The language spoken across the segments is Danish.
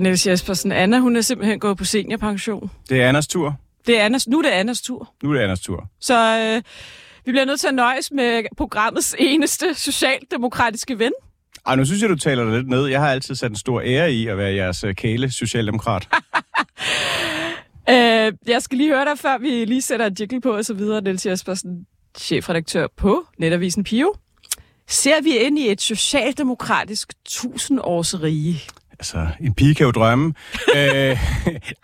Niels Jespersen, Anna, hun er simpelthen gået på seniorpension. Det er Anders tur. Det er Anders, nu er det Annas tur. Nu er det Anders tur. Så øh, vi bliver nødt til at nøjes med programmets eneste socialdemokratiske ven. Ej, nu synes jeg, du taler det lidt ned. Jeg har altid sat en stor ære i at være jeres øh, kæle socialdemokrat. Øh, jeg skal lige høre dig, før vi lige sætter en jingle på og så videre. Niels Jespersen, chefredaktør på Netavisen Pio. Ser vi ind i et socialdemokratisk tusindårsrige? Altså, en pige kan jo drømme. øh,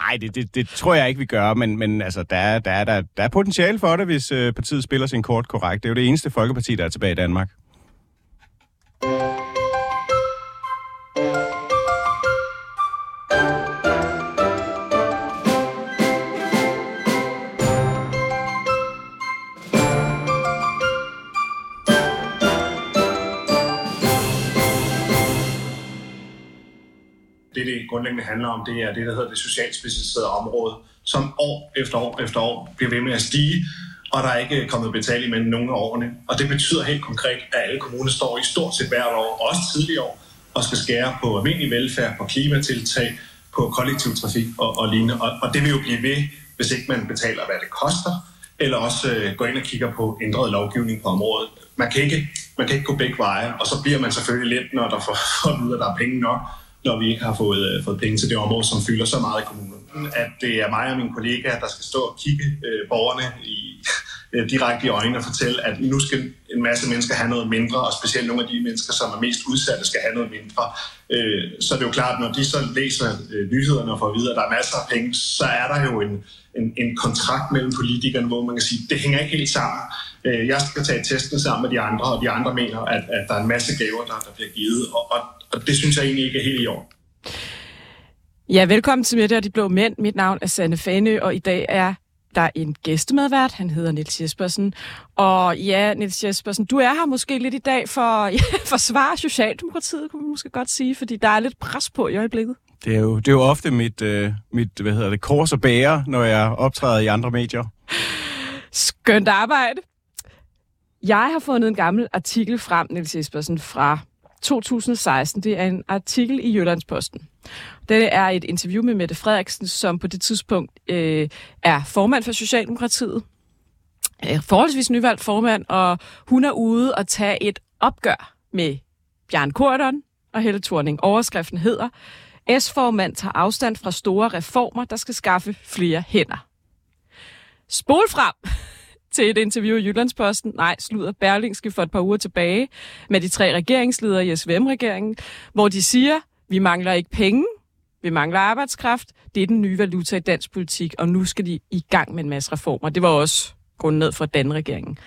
ej, det, det, det tror jeg ikke, vi gør, men, men altså, der, er, der, er, der, der er potentiale for det, hvis øh, partiet spiller sin kort korrekt. Det er jo det eneste folkeparti, der er tilbage i Danmark. Det, det grundlæggende handler om, det er det, der hedder det socialt specialiserede område, som år efter år efter år bliver ved med at stige, og der er ikke kommet betaling mellem nogle af årene. Og det betyder helt konkret, at alle kommuner står i stort set hvert år, også tidligere år, og skal skære på almindelig velfærd, på klimatiltag, på kollektiv trafik og, og lignende. Og, og det vil jo blive ved, hvis ikke man betaler, hvad det koster, eller også øh, går ind og kigger på ændret lovgivning på området. Man kan, ikke, man kan ikke gå begge veje, og så bliver man selvfølgelig lidt, når der får, får at vide, at der er penge nok, når vi ikke har fået, øh, fået penge til det område, som fylder så meget i kommunen. At det er mig og mine kollegaer, der skal stå og kigge øh, borgerne i, øh, direkte i øjnene og fortælle, at nu skal en masse mennesker have noget mindre, og specielt nogle af de mennesker, som er mest udsatte, skal have noget mindre. Øh, så er det jo klart, når de så læser øh, nyhederne og får at vide, at der er masser af penge, så er der jo en, en, en kontrakt mellem politikerne, hvor man kan sige, det hænger ikke helt sammen. Øh, jeg skal tage testen sammen med de andre, og de andre mener, at, at der er en masse gaver, der, der bliver givet, og, og, og det synes jeg egentlig ikke er helt i orden. Ja, velkommen til Mette og de Blå Mænd. Mit navn er Sanne Fane, og i dag er der en gæstemedvært. Han hedder Niels Jespersen. Og ja, Niels Jespersen, du er her måske lidt i dag for at ja, forsvare Socialdemokratiet, kunne man måske godt sige, fordi der er lidt pres på i øjeblikket. Det er jo, det er jo ofte mit, øh, mit hvad hedder det, kors og bære, når jeg optræder i andre medier. Skønt arbejde. Jeg har fundet en gammel artikel frem, Niels Jespersen, fra 2016. Det er en artikel i Jyllandsposten. Det er et interview med Mette Frederiksen, som på det tidspunkt øh, er formand for Socialdemokratiet. Øh, forholdsvis nyvalgt formand, og hun er ude og tage et opgør med Bjørn Kordon og Helle Thorning. Overskriften hedder, S-formand tager afstand fra store reformer, der skal skaffe flere hænder. Spol frem til et interview i Jyllandsposten, nej, slutter Berlingske for et par uger tilbage, med de tre regeringsledere i SVM-regeringen, hvor de siger, vi mangler ikke penge, vi mangler arbejdskraft, det er den nye valuta i dansk politik, og nu skal de i gang med en masse reformer. Det var også grundlaget for den regeringen.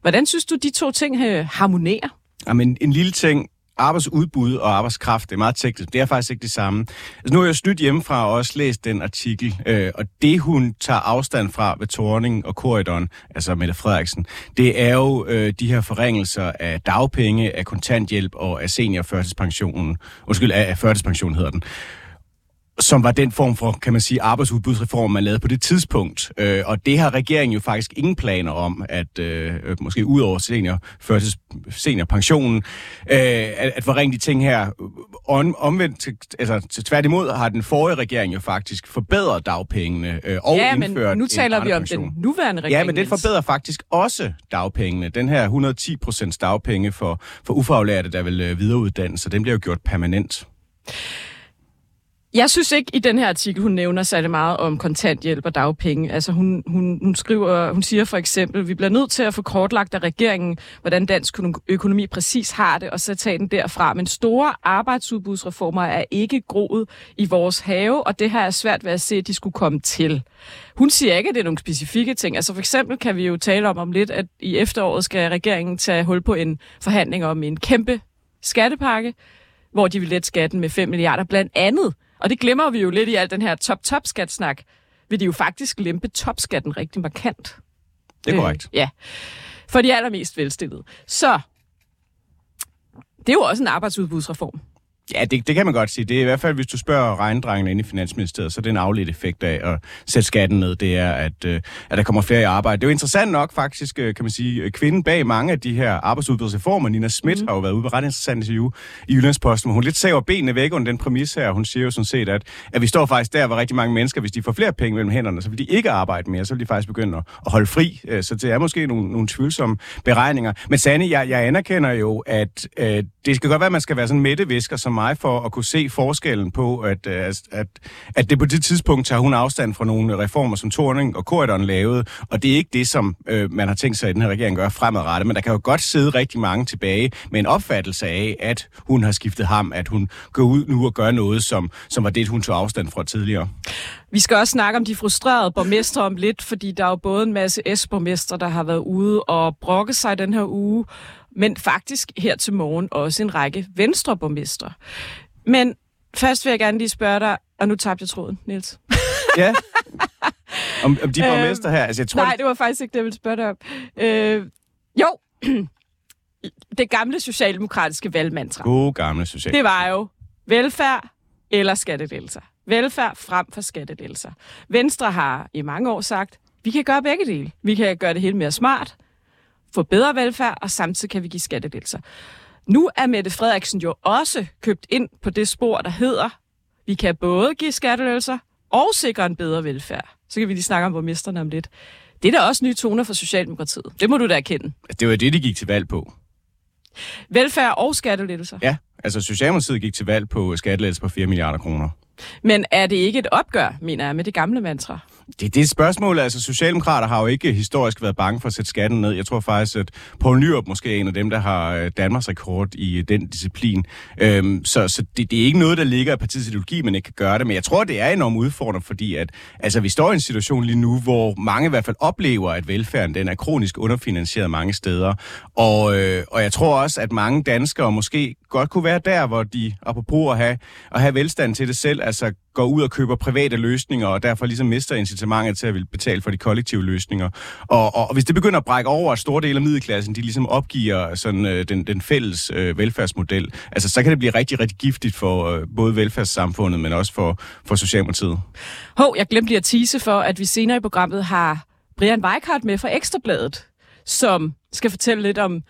Hvordan synes du, de to ting øh, harmonerer? Jamen, en lille ting arbejdsudbud og arbejdskraft, det er meget teknisk. Det er faktisk ikke det samme. Altså, nu har jeg snydt hjemmefra og også læst den artikel, øh, og det hun tager afstand fra ved Torning og Korridoren, altså Mette Frederiksen, det er jo øh, de her forringelser af dagpenge, af kontanthjælp og af seniorførtidspensionen. Undskyld, af, af førtidspension hedder den som var den form for, kan man sige, arbejdsudbudsreform, man lavede på det tidspunkt. Øh, og det har regeringen jo faktisk ingen planer om, at øh, måske ud over senior, førtids, seniorpensionen, øh, at, at forringe de ting her. Om, omvendt, altså til tværtimod har den forrige regering jo faktisk forbedret dagpengene øh, og ja, indført men nu taler vi om den nuværende regering. Ja, men den forbedrer faktisk også dagpengene. Den her 110 procents dagpenge for, for ufaglærte, der vil øh, videreuddanne, så den bliver jo gjort permanent. Jeg synes ikke i den her artikel, hun nævner særlig meget om kontanthjælp og dagpenge. Altså hun, hun, hun, skriver, hun siger for eksempel, vi bliver nødt til at få kortlagt af regeringen, hvordan dansk økonomi præcis har det, og så tage den derfra. Men store arbejdsudbudsreformer er ikke groet i vores have, og det her er svært ved at se, at de skulle komme til. Hun siger ikke, at det er nogle specifikke ting. Altså for eksempel kan vi jo tale om om lidt, at i efteråret skal regeringen tage hul på en forhandling om en kæmpe skattepakke, hvor de vil lette skatten med 5 milliarder, blandt andet og det glemmer vi jo lidt i al den her top-top-skat-snak. Vil de jo faktisk lempe topskatten rigtig markant. Det er korrekt. Øh, ja, for de allermest velstillede. Så det er jo også en arbejdsudbudsreform. Ja, det, det kan man godt sige. Det er i hvert fald, hvis du spørger regndrengene inde i Finansministeriet, så er det en afledt effekt af at sætte skatten ned. Det er, at, øh, at der kommer flere i arbejde. Det er jo interessant nok faktisk, øh, kan man sige, kvinden bag mange af de her arbejdsudbudsreformer, Nina Schmidt, mm. har jo været ude på ret interessant interview i Jyllandsposten, hun lidt saver benene væk under den præmis her. Hun siger jo sådan set, at, at vi står faktisk der, hvor rigtig mange mennesker, hvis de får flere penge mellem hænderne, så vil de ikke arbejde mere, så vil de faktisk begynde at, at holde fri. Øh, så det er måske nogle, nogle tvivlsomme beregninger. Men Sande, jeg, jeg anerkender jo, at øh, det skal godt være, at man skal være sådan mættevisker som mig for at kunne se forskellen på, øh, at, at, at det på det tidspunkt tager hun afstand fra nogle reformer, som Torning og Korridon lavede, og det er ikke det, som øh, man har tænkt sig, at den her regering gør fremadrettet. Men der kan jo godt sidde rigtig mange tilbage med en opfattelse af, at hun har skiftet ham, at hun går ud nu og gør noget, som, som var det, hun tog afstand fra tidligere. Vi skal også snakke om de frustrerede borgmestre om lidt, fordi der er jo både en masse S-borgmestre, der har været ude og brokke sig den her uge, men faktisk her til morgen også en række venstreborgmestre. Men først vil jeg gerne lige spørge dig, og nu tabte jeg tråden, Niels. ja, om, om de borgmester her. Altså, jeg tror, nej, det var faktisk ikke det, jeg ville spørge dig om. Øh, jo, det gamle socialdemokratiske valgmantra. God gamle socialdemokratiske. Det var jo velfærd eller skattedelser. Velfærd frem for skattedelser. Venstre har i mange år sagt, vi kan gøre begge dele. Vi kan gøre det helt mere smart, få bedre velfærd, og samtidig kan vi give skattedelser. Nu er Mette Frederiksen jo også købt ind på det spor, der hedder, vi kan både give skattedelser og sikre en bedre velfærd. Så kan vi lige snakke om borgmesterne om lidt. Det er da også nye toner for Socialdemokratiet. Det må du da erkende. Det var det, de gik til valg på. Velfærd og skattelettelser? Ja, altså Socialdemokratiet gik til valg på skattelettelser på 4 milliarder kroner. Men er det ikke et opgør, mener jeg, med det gamle mantra? Det, det er et spørgsmål. Altså, Socialdemokrater har jo ikke historisk været bange for at sætte skatten ned. Jeg tror faktisk, at Poul Nyrup måske er en af dem, der har øh, Danmarks rekord i øh, den disciplin. Øhm, så så det, det er ikke noget, der ligger i partiets ideologi, man ikke kan gøre det. Men jeg tror, det er enormt udfordrende, fordi at, altså, vi står i en situation lige nu, hvor mange i hvert fald oplever, at velfærden den er kronisk underfinansieret mange steder. Og, øh, og jeg tror også, at mange danskere måske godt kunne være der, hvor de, apropos at have, at have velstand til det selv, altså går ud og køber private løsninger, og derfor ligesom mister incitamentet til at ville betale for de kollektive løsninger. Og, og, og hvis det begynder at brække over, at store dele af middelklassen, de ligesom opgiver sådan, øh, den, den fælles øh, velfærdsmodel, altså så kan det blive rigtig, rigtig giftigt for øh, både velfærdssamfundet, men også for, for Socialdemokratiet. Hov, jeg glemte lige at tease for, at vi senere i programmet har Brian Weikart med fra Ekstrabladet, som skal fortælle lidt om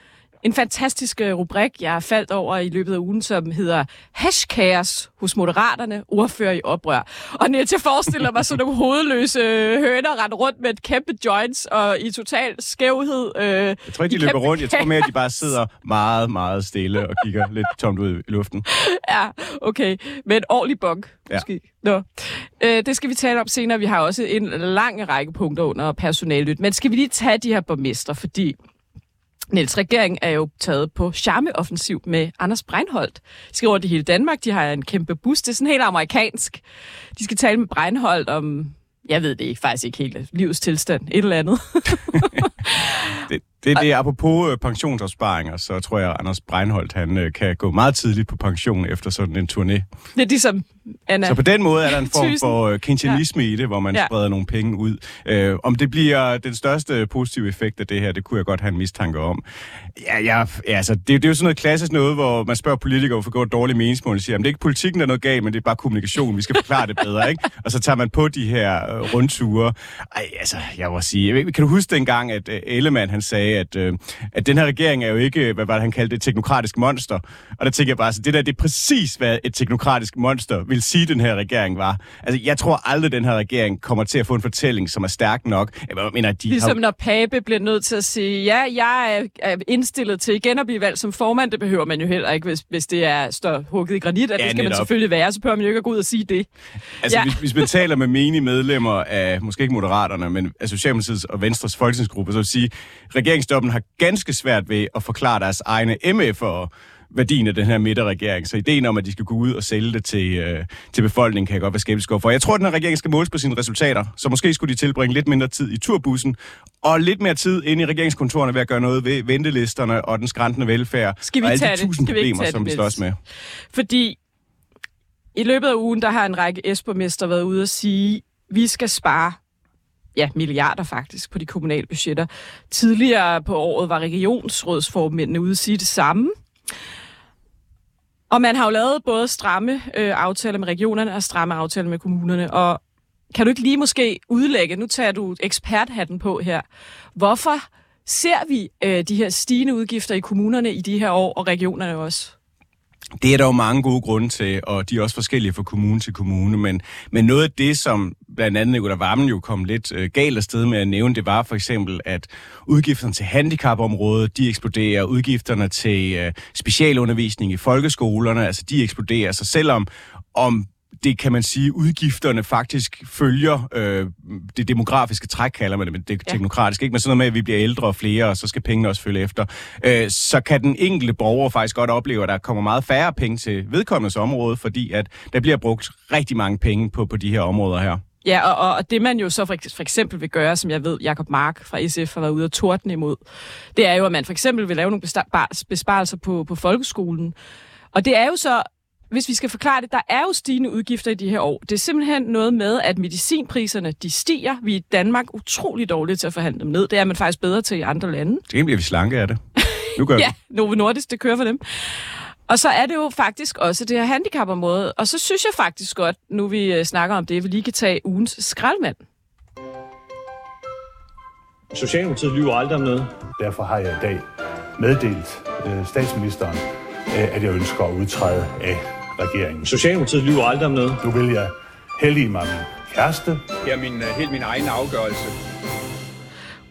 en fantastisk øh, rubrik, jeg faldt over i løbet af ugen, som hedder Hashkaos hos Moderaterne, ordfører i oprør. Og når jeg forestiller mig sådan nogle hovedløse høner rende rundt med et kæmpe joints og i total skævhed. Øh, jeg tror ikke, de løber rundt. Jeg tror mere, at de bare sidder meget, meget stille og kigger lidt tomt ud i luften. Ja, okay. Med en ordentlig bunk, ja. måske. Nå. Øh, det skal vi tale om senere. Vi har også en lang række punkter under personalnyt. Men skal vi lige tage de her borgmester, fordi Niels, regeringen er jo taget på charmeoffensiv med Anders Breinholt. De skal over det hele Danmark. De har en kæmpe bus. Det er sådan helt amerikansk. De skal tale med Breinholt om, jeg ved det ikke, faktisk ikke helt, livets tilstand, et eller andet. det, det er det, apropos øh, pensionsopsparinger, så tror jeg, at Anders Breinholt han, øh, kan gå meget tidligt på pension efter sådan en turné. Det er ligesom Anna. Så på den måde er der en form for uh, keynesianisme ja. i det, hvor man ja. spreder nogle penge ud. Uh, om det bliver den største positive effekt af det her, det kunne jeg godt have en mistanke om. Ja, ja, altså, det, det er jo sådan noget klassisk noget, hvor man spørger politikere, hvorfor går dårligt meningsmål, og siger, at det er ikke politikken, der er noget galt, men det er bare kommunikation, vi skal forklare det bedre, ikke? Og så tager man på de her uh, rundture. Ej, altså, jeg må sige, kan du huske dengang, at uh, Ellemann, han sagde, at, uh, at den her regering er jo ikke, hvad var det, han kaldte det, teknokratisk monster. Og der tænker jeg bare, så det der, det er præcis, hvad et teknokratisk monster vil sige, den her regering var. Altså, jeg tror aldrig, den her regering kommer til at få en fortælling, som er stærk nok. Jeg mener, de ligesom har... når Pape bliver nødt til at sige, ja, jeg er indstillet til igen at blive valgt som formand. Det behøver man jo heller ikke, hvis, hvis det er står hugget i granit, at ja, det skal netop. man selvfølgelig være. Så behøver man jo ikke at gå ud og sige det. Altså, ja. hvis, hvis man taler med menige medlemmer af, måske ikke Moderaterne, men af Socialdemokratiets og Venstres folketingsgruppe, så vil sige, at regeringsstoppen har ganske svært ved at forklare deres egne MF'ere, værdien af den her midterregering. Så ideen om, at de skal gå ud og sælge det til, øh, til befolkningen, kan jeg godt være skeptisk for. Jeg tror, at den her regering skal måles på sine resultater, så måske skulle de tilbringe lidt mindre tid i turbussen, og lidt mere tid inde i regeringskontorerne ved at gøre noget ved ventelisterne og den skræntende velfærd, skal vi og alle tage de tusind det? Skal problemer, vi som vi slås med. Fordi i løbet af ugen, der har en række Esbermester været ude og sige, vi skal spare ja, milliarder faktisk på de kommunale budgetter. Tidligere på året var regionsrådsformændene ude at sige det samme. Og man har jo lavet både stramme øh, aftaler med regionerne og stramme aftaler med kommunerne. Og kan du ikke lige måske udlægge, nu tager du eksperthatten på her, hvorfor ser vi øh, de her stigende udgifter i kommunerne i de her år, og regionerne også? Det er der jo mange gode grunde til, og de er også forskellige fra kommune til kommune, men, men noget af det, som blandt andet Nicolai Vammen jo kom lidt øh, galt afsted med at nævne, det var for eksempel, at udgifterne til handicapområdet, de eksploderer, udgifterne til øh, specialundervisning i folkeskolerne, altså de eksploderer, så selvom om det kan man sige, udgifterne faktisk følger øh, det demografiske træk, kalder man det, men det er teknokratisk, ikke? Men sådan noget med, at vi bliver ældre og flere, og så skal pengene også følge efter. Øh, så kan den enkelte borger faktisk godt opleve, at der kommer meget færre penge til vedkommendes område, fordi at der bliver brugt rigtig mange penge på, på de her områder her. Ja, og, og det man jo så for, for eksempel vil gøre, som jeg ved, Jakob Mark fra SF har været ude og tordne imod, det er jo, at man for eksempel vil lave nogle besparelser på, på folkeskolen. Og det er jo så hvis vi skal forklare det, der er jo stigende udgifter i de her år. Det er simpelthen noget med, at medicinpriserne de stiger. Vi er i Danmark utrolig dårlige til at forhandle dem ned. Det er man faktisk bedre til i andre lande. Det bliver vi slanke af det. Nu gør ja, Novo Nordisk, det kører for dem. Og så er det jo faktisk også det her handicapområde. Og så synes jeg faktisk godt, nu vi øh, snakker om det, vi lige kan tage ugens skraldmand. Socialdemokratiet lyver aldrig om noget. Derfor har jeg i dag meddelt øh, statsministeren, øh, at jeg ønsker at udtræde af regeringen. Socialdemokratiet lyver aldrig om noget. Nu vil jeg heldige mig min kæreste. Det er min, uh, helt min egen afgørelse.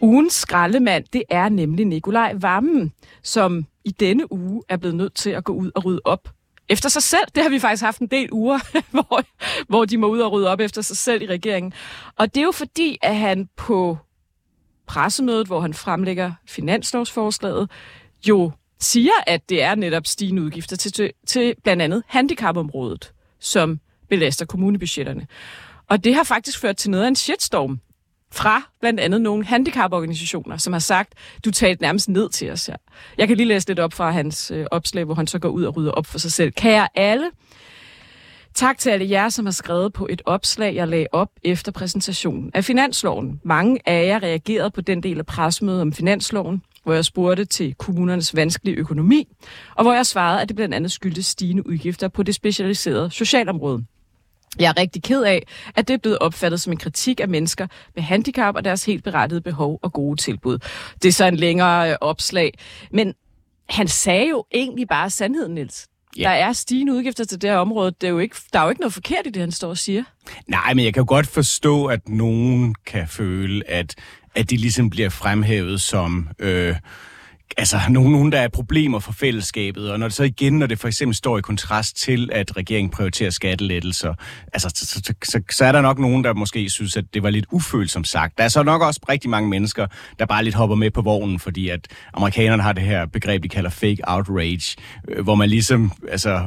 Ugens skraldemand, det er nemlig Nikolaj Vammen, som i denne uge er blevet nødt til at gå ud og rydde op efter sig selv. Det har vi faktisk haft en del uger, hvor, hvor de må ud og rydde op efter sig selv i regeringen. Og det er jo fordi, at han på pressemødet, hvor han fremlægger finanslovsforslaget, jo siger, at det er netop stigende udgifter til, til, til blandt andet handicapområdet, som belaster kommunebudgetterne. Og det har faktisk ført til noget af en shitstorm fra blandt andet nogle handicaporganisationer, som har sagt, du talte nærmest ned til os her. Jeg kan lige læse lidt op fra hans øh, opslag, hvor han så går ud og rydder op for sig selv. Kære alle, Tak til alle jer, som har skrevet på et opslag, jeg lagde op efter præsentationen af finansloven. Mange af jer reagerede på den del af pressemødet om finansloven, hvor jeg spurgte til kommunernes vanskelige økonomi, og hvor jeg svarede, at det blandt andet skyldtes stigende udgifter på det specialiserede socialområde. Jeg er rigtig ked af, at det er blevet opfattet som en kritik af mennesker med handicap og deres helt berettigede behov og gode tilbud. Det er så en længere øh, opslag. Men han sagde jo egentlig bare sandheden, Niels. Ja. Der er stigende udgifter til det her område. Det er jo ikke, der er jo ikke noget forkert i det, han står og siger. Nej, men jeg kan jo godt forstå, at nogen kan føle, at at det ligesom bliver fremhævet som... Øh, altså nogen, nogen, der er problemer for fællesskabet, og når det så igen, når det for eksempel står i kontrast til, at regeringen prioriterer skattelettelser, altså så, så, så, så er der nok nogen, der måske synes, at det var lidt ufølsomt sagt. Der er så nok også rigtig mange mennesker, der bare lidt hopper med på vognen, fordi at amerikanerne har det her begreb, de kalder fake outrage, øh, hvor man ligesom altså,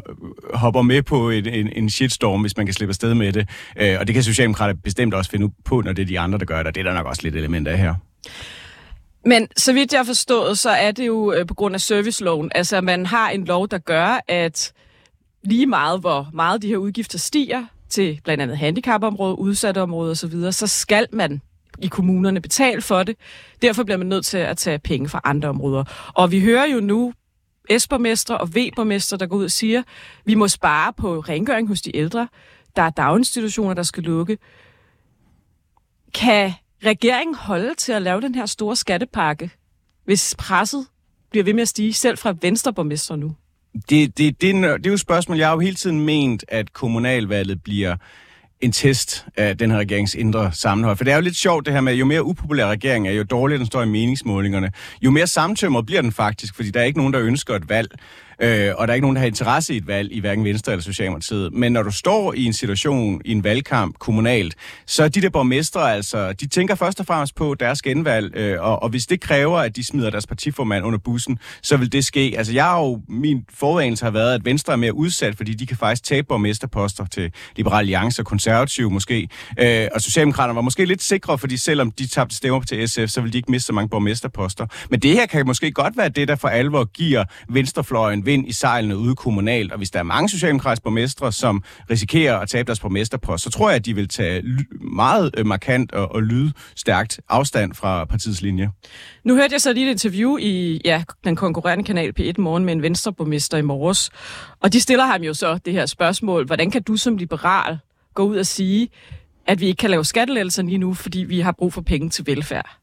hopper med på en, en, en shitstorm, hvis man kan slippe afsted med det. Øh, og det kan Socialdemokrater bestemt også finde på, når det er de andre, der gør det. Det er der nok også lidt element af her. Men så vidt jeg har forstået, så er det jo øh, på grund af serviceloven. Altså, man har en lov, der gør, at lige meget, hvor meget de her udgifter stiger til blandt andet handicapområdet, udsatte områder osv., så skal man i kommunerne betale for det. Derfor bliver man nødt til at tage penge fra andre områder. Og vi hører jo nu S-borgmestre og V-borgmestre, der går ud og siger, vi må spare på rengøring hos de ældre. Der er daginstitutioner, der skal lukke. Kan regeringen holde til at lave den her store skattepakke, hvis presset bliver ved med at stige, selv fra venstreborgmester nu? Det, det, det, det er jo et spørgsmål. Jeg har jo hele tiden ment, at kommunalvalget bliver en test af den her regerings indre sammenhold. For det er jo lidt sjovt det her med, jo mere upopulær regeringen er, jo dårligere den står i meningsmålingerne, jo mere samtømmer bliver den faktisk, fordi der er ikke nogen, der ønsker et valg. Øh, og der er ikke nogen, der har interesse i et valg i hverken Venstre eller Socialdemokratiet. Men når du står i en situation, i en valgkamp kommunalt, så er de der borgmestre altså, de tænker først og fremmest på deres genvalg, øh, og, og hvis det kræver, at de smider deres partiformand under bussen, så vil det ske. Altså jeg har jo, min forudagelse har været, at Venstre er mere udsat, fordi de kan faktisk tabe borgmesterposter til Liberal Alliance og Konservative måske. Øh, og Socialdemokraterne var måske lidt sikre, fordi selvom de tabte stemmer til SF, så vil de ikke miste så mange borgmesterposter. Men det her kan måske godt være det, der for alvor giver venstrefløjen vind i sejlene ude kommunalt, og hvis der er mange socialdemokratiske borgmestre, som risikerer at tabe deres borgmesterpost, så tror jeg, at de vil tage meget øh, markant og, og lydstærkt afstand fra partiets linje. Nu hørte jeg så lige et interview i ja, den konkurrerende kanal P1 Morgen med en venstreborgmester i morges, og de stiller ham jo så det her spørgsmål, hvordan kan du som liberal gå ud og sige, at vi ikke kan lave skattelettelser lige nu, fordi vi har brug for penge til velfærd?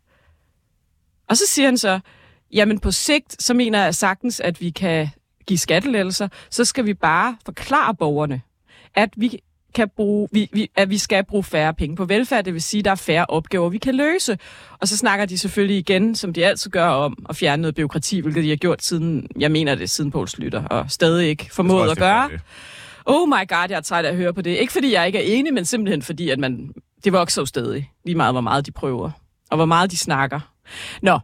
Og så siger han så, jamen på sigt, så mener jeg sagtens, at vi kan give skattelettelser, så skal vi bare forklare borgerne, at vi kan bruge, vi, vi, at vi skal bruge færre penge på velfærd, det vil sige, at der er færre opgaver, vi kan løse. Og så snakker de selvfølgelig igen, som de altid gør, om at fjerne noget byråkrati, hvilket de har gjort siden, jeg mener det, siden Poul Slytter, og stadig ikke formået at gøre. Oh my god, jeg er træt af at høre på det. Ikke fordi jeg ikke er enig, men simpelthen fordi, at man, det vokser jo stadig. Lige meget, hvor meget de prøver. Og hvor meget de snakker. Nå,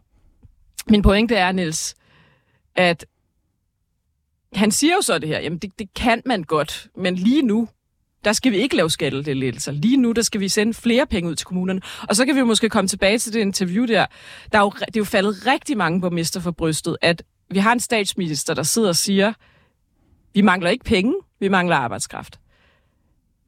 min pointe er, Niels, at han siger jo så det her, jamen det, det kan man godt, men lige nu, der skal vi ikke lave skattelettelser. Lige nu, der skal vi sende flere penge ud til kommunerne. Og så kan vi jo måske komme tilbage til det interview der. der er jo, det er jo faldet rigtig mange borgmester for brystet, at vi har en statsminister, der sidder og siger, vi mangler ikke penge, vi mangler arbejdskraft.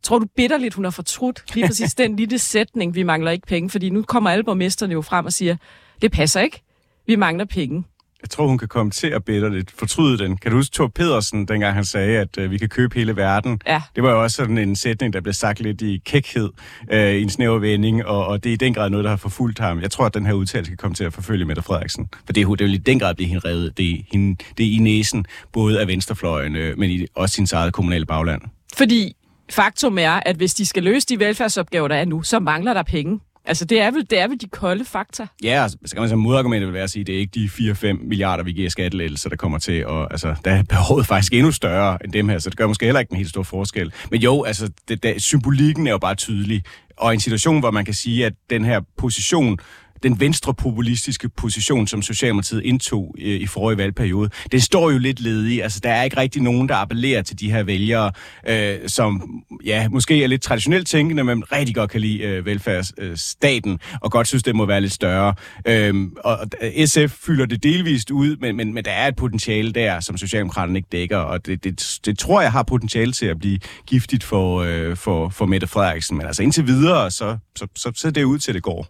Tror du bitterligt, hun har fortrudt lige præcis den lille sætning, vi mangler ikke penge? Fordi nu kommer alle borgmesterne jo frem og siger, det passer ikke, vi mangler penge. Jeg tror, hun kan komme til at bedre lidt. Fortryde den. Kan du huske Thor Pedersen, dengang han sagde, at øh, vi kan købe hele verden? Ja. Det var jo også sådan en sætning, der blev sagt lidt i kækhed øh, i en snæver vending, og, og det er i den grad noget, der har forfulgt ham. Jeg tror, at den her udtalelse kan komme til at forfølge Mette Frederiksen. For det, det vil i den grad blive hende reddet. Det, hende, det er i næsen, både af venstrefløjen, øh, men i, også sin eget kommunale bagland. Fordi faktum er, at hvis de skal løse de velfærdsopgaver, der er nu, så mangler der penge. Altså, det er vel, det er vel de kolde fakta. Ja, altså, så kan man så modargumentet vil være at sige, at det er ikke de 4-5 milliarder, vi giver skattelettelser, der kommer til. Og, altså, der er behovet faktisk endnu større end dem her, så det gør måske heller ikke en helt stor forskel. Men jo, altså, det, det, symbolikken er jo bare tydelig. Og i en situation, hvor man kan sige, at den her position den venstrepopulistiske position, som Socialdemokratiet indtog øh, i forrige valgperiode, det står jo lidt ledig. Altså, der er ikke rigtig nogen, der appellerer til de her vælgere, øh, som ja, måske er lidt traditionelt tænkende, men rigtig godt kan lide øh, velfærdsstaten, øh, og godt synes, det må være lidt større. Øhm, øh, og SF fylder det delvist ud, men, men, men der er et potentiale der, som Socialdemokraterne ikke dækker, og det, det, det tror jeg har potentiale til at blive giftigt for, øh, for, for Mette Frederiksen. Men altså indtil videre, så, så, så ser det ud til, at det går.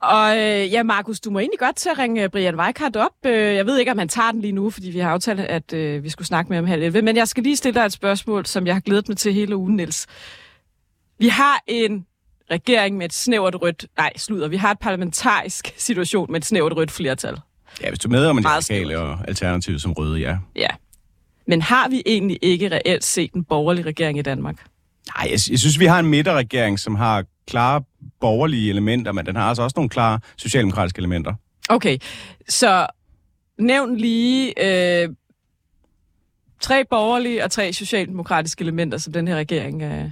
Og øh, ja, Markus, du må egentlig godt til at ringe Brian Weikart op. Øh, jeg ved ikke, om han tager den lige nu, fordi vi har aftalt, at øh, vi skulle snakke med ham halv 11. Men jeg skal lige stille dig et spørgsmål, som jeg har glædet mig til hele ugen, Niels. Vi har en regering med et snævert rødt... Nej, slutter. Vi har et parlamentarisk situation med et snævert rødt flertal. Ja, hvis du med om de radikale og alternativet som røde, ja. Ja. Men har vi egentlig ikke reelt set en borgerlig regering i Danmark? Nej, jeg, jeg synes, vi har en midterregering, som har klare borgerlige elementer, men den har altså også nogle klare socialdemokratiske elementer. Okay, så nævn lige øh, tre borgerlige og tre socialdemokratiske elementer, som den her regering øh,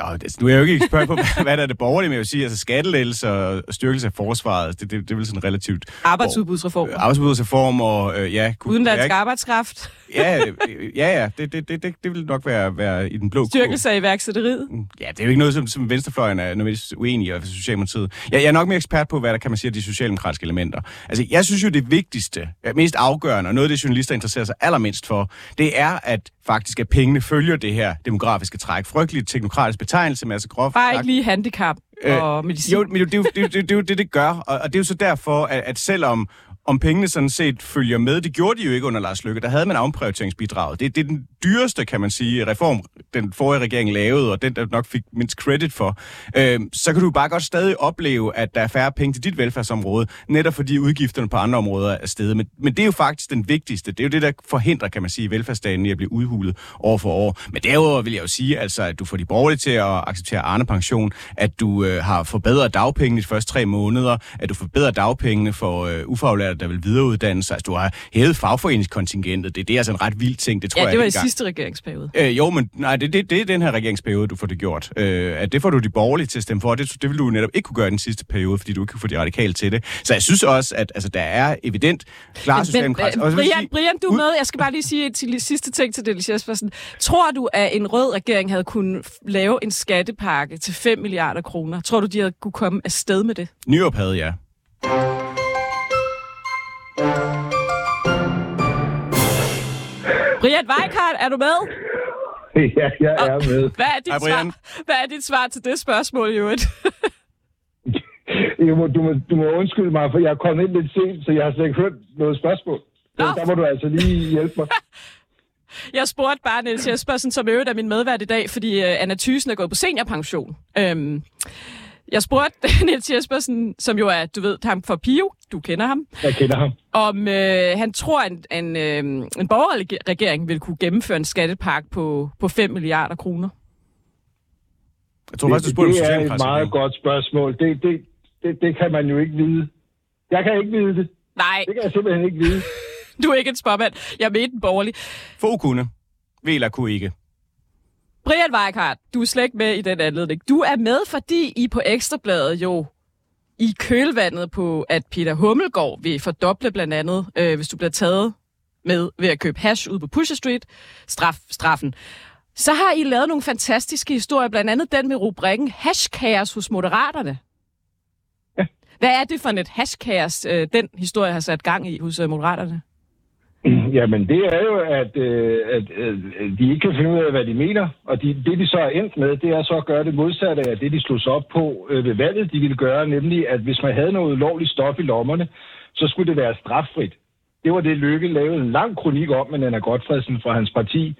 Ja, det, nu er jeg jo ikke ekspert på, hvad der er det borgerlige, men jeg vil sige, altså skattelettelse og styrkelse af forsvaret, det, det, det er vel sådan relativt... Arbejdsudbudsreform. Øh, arbejdsudbudsreform og, øh, ja... Udenlandsk ikke... arbejdskraft. Ja, øh, ja, ja, det, det, det, det, det vil nok være, være i den blå Styrkelse af iværksætteriet. Mm, ja, det er jo ikke noget, som, som Venstrefløjen er nødvendigvis uenig i, og Socialdemokratiet. Jeg, jeg er nok mere ekspert på, hvad der kan man sige de socialdemokratiske elementer. Altså, jeg synes jo, det vigtigste, mest afgørende, og noget af det, journalister interesserer sig allermindst for, det er, at faktisk, at pengene følger det her demografiske træk. Frygteligt teknokratisk betegnelse, men altså groft Bare ikke lige handicap og øh, medicin. Jo, men det, det, det, det, det er jo det, det gør, og, og det er jo så derfor, at, at selvom om pengene sådan set følger med. Det gjorde de jo ikke under Lars Løkke. Der havde man afprioriteringsbidraget. Det, det er den dyreste, kan man sige, reform, den forrige regering lavede, og den, der nok fik mindst credit for. Øh, så kan du bare godt stadig opleve, at der er færre penge til dit velfærdsområde, netop fordi udgifterne på andre områder er steget. Men, men det er jo faktisk den vigtigste. Det er jo det, der forhindrer, kan man sige, velfærdsstaten i at blive udhulet år for år. Men derudover vil jeg jo sige, altså, at du får de borgerlige til at acceptere Arne-pension, at du øh, har forbedret dagpengene de første tre måneder, at du forbedrer dagpengene for øh, ufaglærte der vil videreuddanne sig. Altså, du har hævet fagforeningskontingentet. Det, det er altså en ret vild ting. Det tror ja, det jeg, i sidste regeringsperiode. Øh, jo, men nej, det, det, det er den her regeringsperiode, du får det gjort. Øh, at det får du de borgerlige til at stemme for. Det, det vil du netop ikke kunne gøre i den sidste periode, fordi du ikke kan få de radikale til det. Så jeg synes også, at altså, der er evident klar socialdemokratisk... Men, Brian, Brian, du er med. Jeg skal bare lige sige til sidste ting til det, Jespersen. Tror du, at en rød regering havde kunnet lave en skattepakke til 5 milliarder kroner? Tror du, de havde kunne komme afsted med det? Nyrup havde, ja. Brian Weikart, er du med? Ja, jeg er med. Hvad er dit, Hej, Brian. svar, hvad er dit svar til det spørgsmål, i øvrigt? Du må, du, må, du må undskylde mig, for jeg er kommet ind lidt sent, så jeg har slet ikke hørt noget spørgsmål. Så Nå. der må du altså lige hjælpe mig. Jeg spurgte bare Niels Jespersen, som øvrigt er min medvært i dag, fordi øh, Anna Thysen er gået på seniorpension. Øhm, jeg spurgte Niels Jespersen, som jo er, du ved, ham for Pio, du kender ham, Jeg kender ham. om øh, han tror, at en, en, øh, en borgerlig regering vil kunne gennemføre en skattepakke på, på 5 milliarder kroner. Jeg tror faktisk, du spurgte det er et meget godt spørgsmål. Det, det, det, det kan man jo ikke vide. Jeg kan ikke vide det. Nej, Det kan jeg simpelthen ikke vide. du er ikke en spåmand. Jeg er med den borgerlige. Få kunne. Vela kunne ikke. Brian Weikart, du er slet ikke med i den anledning. Du er med, fordi I på Ekstrabladet jo i kølvandet på, at Peter Hummelgaard vil fordoble blandt andet, øh, hvis du bliver taget med ved at købe hash ud på Pusher Street, straf, straffen. Så har I lavet nogle fantastiske historier, blandt andet den med rubrikken Hashkaos hos Moderaterne. Ja. Hvad er det for et hashkaos, øh, den historie har sat gang i hos øh, Moderaterne? Jamen, det er jo, at, øh, at øh, de ikke kan finde ud af, hvad de mener. Og de, det, de så er endt med, det er så at gøre det modsatte af det, de slog sig op på øh, ved valget, de ville gøre. Nemlig, at hvis man havde noget ulovligt stof i lommerne, så skulle det være straffrit. Det var det, Lykke lavede en lang kronik om med Anna Godfredsen fra hans parti.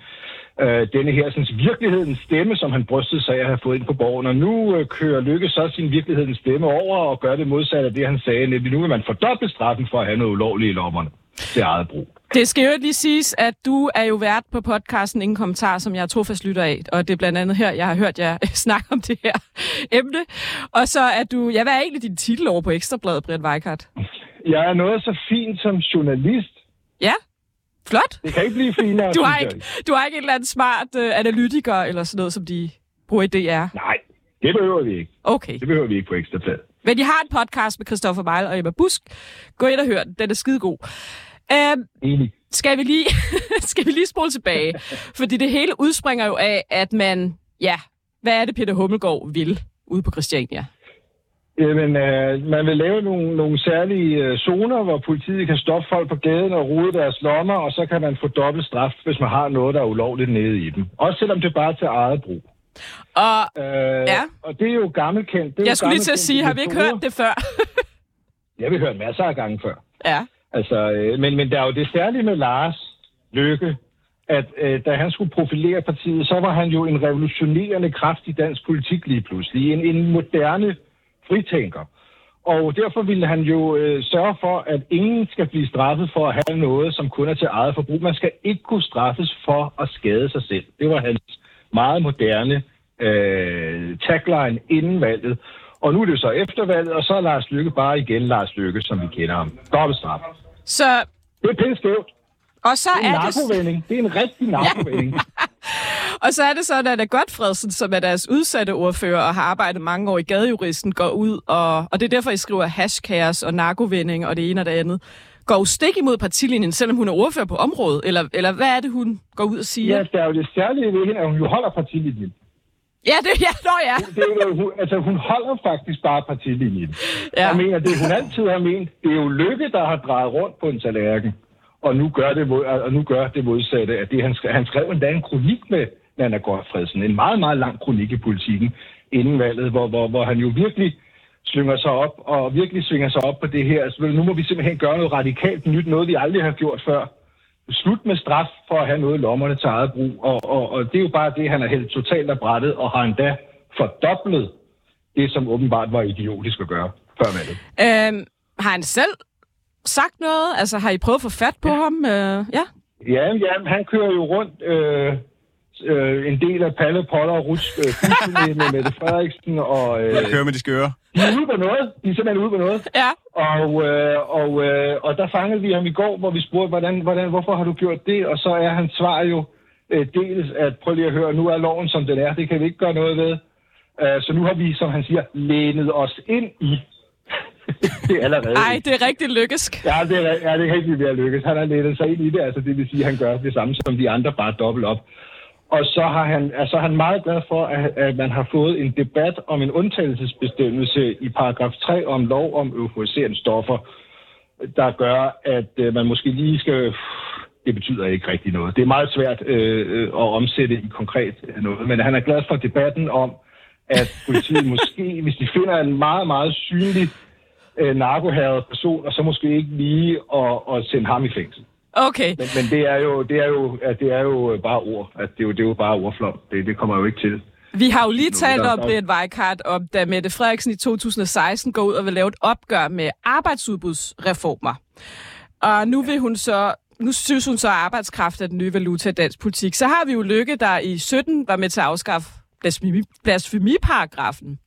Øh, denne her sådan, virkelighedens stemme, som han brystede sig af at have fået ind på borgen. Og nu øh, kører Lykke så sin virkelighedens stemme over og gør det modsatte af det, han sagde. Nemlig, nu vil man fordoble straffen for at have noget ulovligt i lommerne til eget brug. Det skal jo lige siges, at du er jo vært på podcasten Ingen Kommentar, som jeg er trofast lytter af, og det er blandt andet her, jeg har hørt jer snakke om det her emne. Og så er du, ja, hvad er egentlig din titel over på Ekstrabladet, Brian Weikart? Jeg er noget så fint som journalist. Ja, flot. Det kan ikke blive finere. Du har ikke, du har ikke en eller anden smart uh, analytiker eller sådan noget, som de bruger i DR. Nej, det behøver vi ikke. Okay. Det behøver vi ikke på Ekstrabladet. Men de har en podcast med Christoffer Meil og Emma Busk. Gå ind og hør den. Den er skidegod. Øhm, Enig. skal vi lige, skal vi lige spole tilbage? Fordi det hele udspringer jo af, at man, ja, hvad er det, Peter Hummelgaard vil ude på Christiania? Jamen, øh, man vil lave nogle, nogle særlige øh, zoner, hvor politiet kan stoppe folk på gaden og rode deres lommer, og så kan man få dobbelt straf, hvis man har noget, der er ulovligt nede i dem. Også selvom det bare er til eget brug. Og Øh, Ja. Og det er jo gammelkendt. Det er jo jeg skulle lige til at sige, har vi ikke hørt det før? Jeg har vi hørt masser af gange før. ja. Altså, øh, men, men der er jo det særlige med Lars Løkke, at øh, da han skulle profilere partiet, så var han jo en revolutionerende kraft i dansk politik lige pludselig. En, en moderne fritænker. Og derfor ville han jo øh, sørge for, at ingen skal blive straffet for at have noget, som kun er til eget forbrug. Man skal ikke kunne straffes for at skade sig selv. Det var hans meget moderne øh, tagline inden valget. Og nu er det så efter valget, og så er Lars Lykke bare igen Lars Lykke, som vi kender ham. Dobbelt straf. Så, Det er pænt skævt. og så Det er en er det. Det er en rigtig narkovending. og så er det sådan, at Anna Godfredsen, som er deres udsatte ordfører og har arbejdet mange år i gadejuristen, går ud, og, og det er derfor, I skriver hashkaos og narkovending og det ene og det andet, går jo stik imod partilinjen, selvom hun er ordfører på området, eller, eller hvad er det, hun går ud og siger? ja, der er jo det særlige ved hende, at hun jo holder partilinjen. Ja, det ja, nå ja. Det er jo, hun, altså, hun holder faktisk bare partilinjen. Ja. Jeg mener, det hun altid har ment, det er jo Lykke, der har drejet rundt på en tallerken, og nu gør det, og nu gør det modsatte af det. Han, skrev, han skrev endda en kronik med Nana Godfredsen, en meget, meget lang kronik i politikken inden valget, hvor, hvor, hvor han jo virkelig slynger sig op, og virkelig svinger sig op på det her. Altså, nu må vi simpelthen gøre noget radikalt nyt, noget vi aldrig har gjort før. Slut med straf for at have noget i lommerne til eget brug, og, og, og det er jo bare det, han har hældt totalt af brættet, og har endda fordoblet det, som åbenbart var idiotisk at gøre før valget. Øhm, har han selv sagt noget? Altså, har I prøvet at få fat på ja. ham? Øh, ja. Ja, ja, han kører jo rundt øh, øh, en del af Palle, Poller og Ruts øh, fuldstændig med Mette Frederiksen, og øh, kører med de skøre. de er ude på noget. De er simpelthen ude på noget. Ja. Og, øh, og, øh, og der fangede vi ham i går, hvor vi spurgte, hvordan, hvordan, hvorfor har du gjort det? Og så er hans svar jo øh, dels, at prøv lige at høre, nu er loven som den er, det kan vi ikke gøre noget ved. Øh, så nu har vi, som han siger, lænet os ind i. det er allerede. Ej, det er rigtig lykkesk. Ja, det er, ja, det er rigtig ved at lykkes. Han har lænet sig ind i det, altså det vil sige, at han gør det samme som de andre, bare dobbelt op. Og så har han, altså han er meget glad for, at, at man har fået en debat om en undtagelsesbestemmelse i paragraf 3 om lov om euforiserende stoffer, der gør, at øh, man måske lige skal det betyder ikke rigtig noget. Det er meget svært øh, at omsætte i konkret noget, men han er glad for debatten om, at politiet måske, hvis de finder en meget, meget synlig øh, narkohæret person, og så måske ikke lige at, at sende ham i fængsel. Okay. Men, men det er jo, det er jo, det er jo bare ord. At det, er jo, det er jo bare ordflom. Det, det kommer jo ikke til. Vi har jo lige talt om, Brian Weikart, om da Mette Frederiksen i 2016 går ud og vil lave et opgør med arbejdsudbudsreformer. Og nu vil hun så nu synes hun så, at arbejdskraft er den nye valuta i dansk politik. Så har vi jo Lykke, der i 17 var med til at afskaffe blasfemi, blasfemiparagrafen.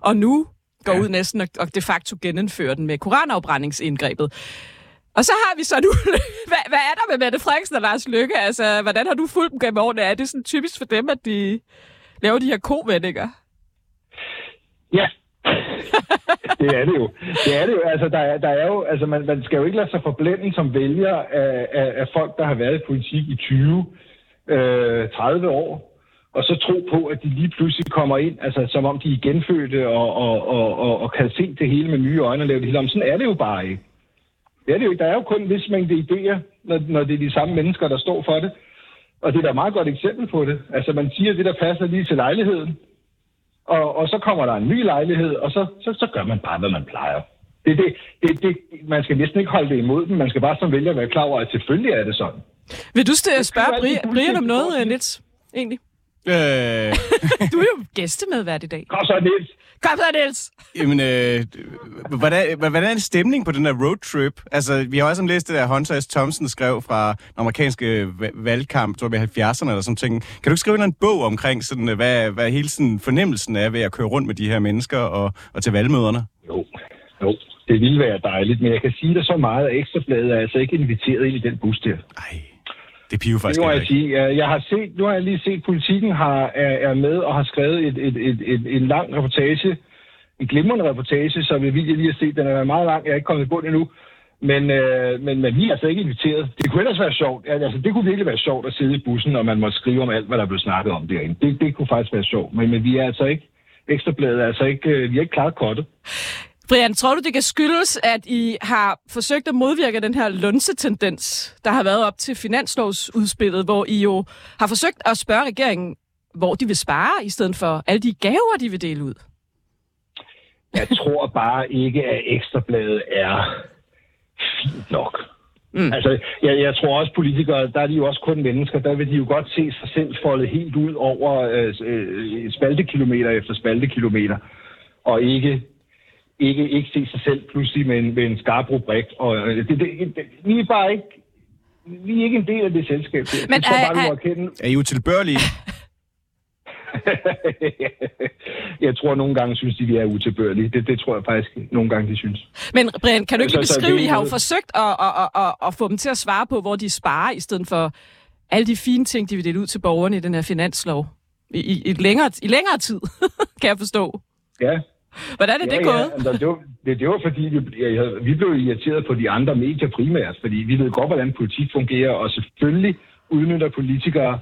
Og nu går ud næsten og, og de facto genindfører den med koranafbrændingsindgrebet. Og så har vi så nu... hvad, hvad er der med Mette Frederiksen og Lars Lykke? Altså, hvordan har du fulgt dem gennem årene? Er det sådan typisk for dem, at de laver de her kovendinger? Ja, det er det jo. Det er det jo. Altså, der er, der er jo, altså man, man skal jo ikke lade sig forblænde som vælger af, af, af folk, der har været i politik i 20, øh, 30 år, og så tro på, at de lige pludselig kommer ind, altså som om de er genfødte og, og, og, og, og kan se det hele med nye øjne og lave det hele om. Sådan er det jo bare ikke. Det er det jo ikke. Der er jo kun en vis mængde idéer, når, når det er de samme mennesker, der står for det. Og det er da et meget godt eksempel på det. Altså man siger det, der passer lige til lejligheden, og, og så kommer der en ny lejlighed, og så, så, så gør man bare, hvad man plejer. Det, det, det, det, man skal næsten ikke holde det imod dem. Man skal bare som vælger være klar over, at selvfølgelig er det sådan. Vil du st- spørge jo altid Bri- Brian om noget, Nils? Egentlig. Øh, Du er jo gæstemedvært i dag. Kom så, Niels. Kom så, Niels! jamen, øh, hvordan, hvordan er en stemning på den der roadtrip? Altså, vi har også læst det der Hunter S. Thompson skrev fra den amerikanske va- valgkamp, tror jeg, i 70'erne eller sådan ting. Kan du ikke skrive en eller anden bog omkring, sådan, øh, hvad, hvad hele sådan fornemmelsen er ved at køre rundt med de her mennesker og, og til valgmøderne? Jo, jo. Det ville være dejligt, men jeg kan sige dig så meget, at Ekstrabladet er altså ikke inviteret ind i den bus der. Ej, det piver Det faktisk må heller jeg sige. Jeg har set, nu har jeg lige set, at politikken har, er, er med og har skrevet et, et, et, et, en lang reportage, en glimrende reportage, som jeg lige har set. Den er meget lang, jeg er ikke kommet i bund endnu. Men, øh, men, men vi er altså ikke inviteret. Det kunne ellers være sjovt. Altså, det kunne virkelig være sjovt at sidde i bussen, og man måtte skrive om alt, hvad der blev snakket om derinde. Det, det kunne faktisk være sjovt. Men, men vi er altså ikke, Ekstrabladet er altså ikke, øh, vi er ikke klaret kortet. Brian, tror du, det kan skyldes, at I har forsøgt at modvirke den her lunsetendens, der har været op til finanslovsudspillet, hvor I jo har forsøgt at spørge regeringen, hvor de vil spare, i stedet for alle de gaver, de vil dele ud? Jeg tror bare ikke, at Ekstrabladet er fint nok. Mm. Altså, jeg, jeg tror også politikere, der er de jo også kun mennesker, der vil de jo godt se sig selv foldet helt ud over øh, øh, spaltekilometer efter spaltekilometer, og ikke, ikke, ikke se sig selv pludselig med en, med en skarp rubrik. Og, øh, det, det, det, vi er bare ikke, vi er ikke en del af det selskab. Men Men, tror er- bare, vi er- må erkende, Er I utilbørlige? jeg tror nogle gange synes de, vi er utilbørlige. Det, det tror jeg faktisk nogle gange, de synes. Men Brian, kan du ikke lige Så- så beskrive, det er I har jo jo- forsøgt at, at, at, at, at få dem til at svare på, hvor de sparer, i stedet for alle de fine ting, de vil dele ud til borgerne i den her finanslov. I, i, i, længere, i længere tid, kan jeg forstå. Ja, Hvordan er det gået? Ja, det, var, det, det var fordi, vi, ja, vi blev irriteret på de andre medier primært, fordi vi ved godt, hvordan politik fungerer, og selvfølgelig udnytter politikere,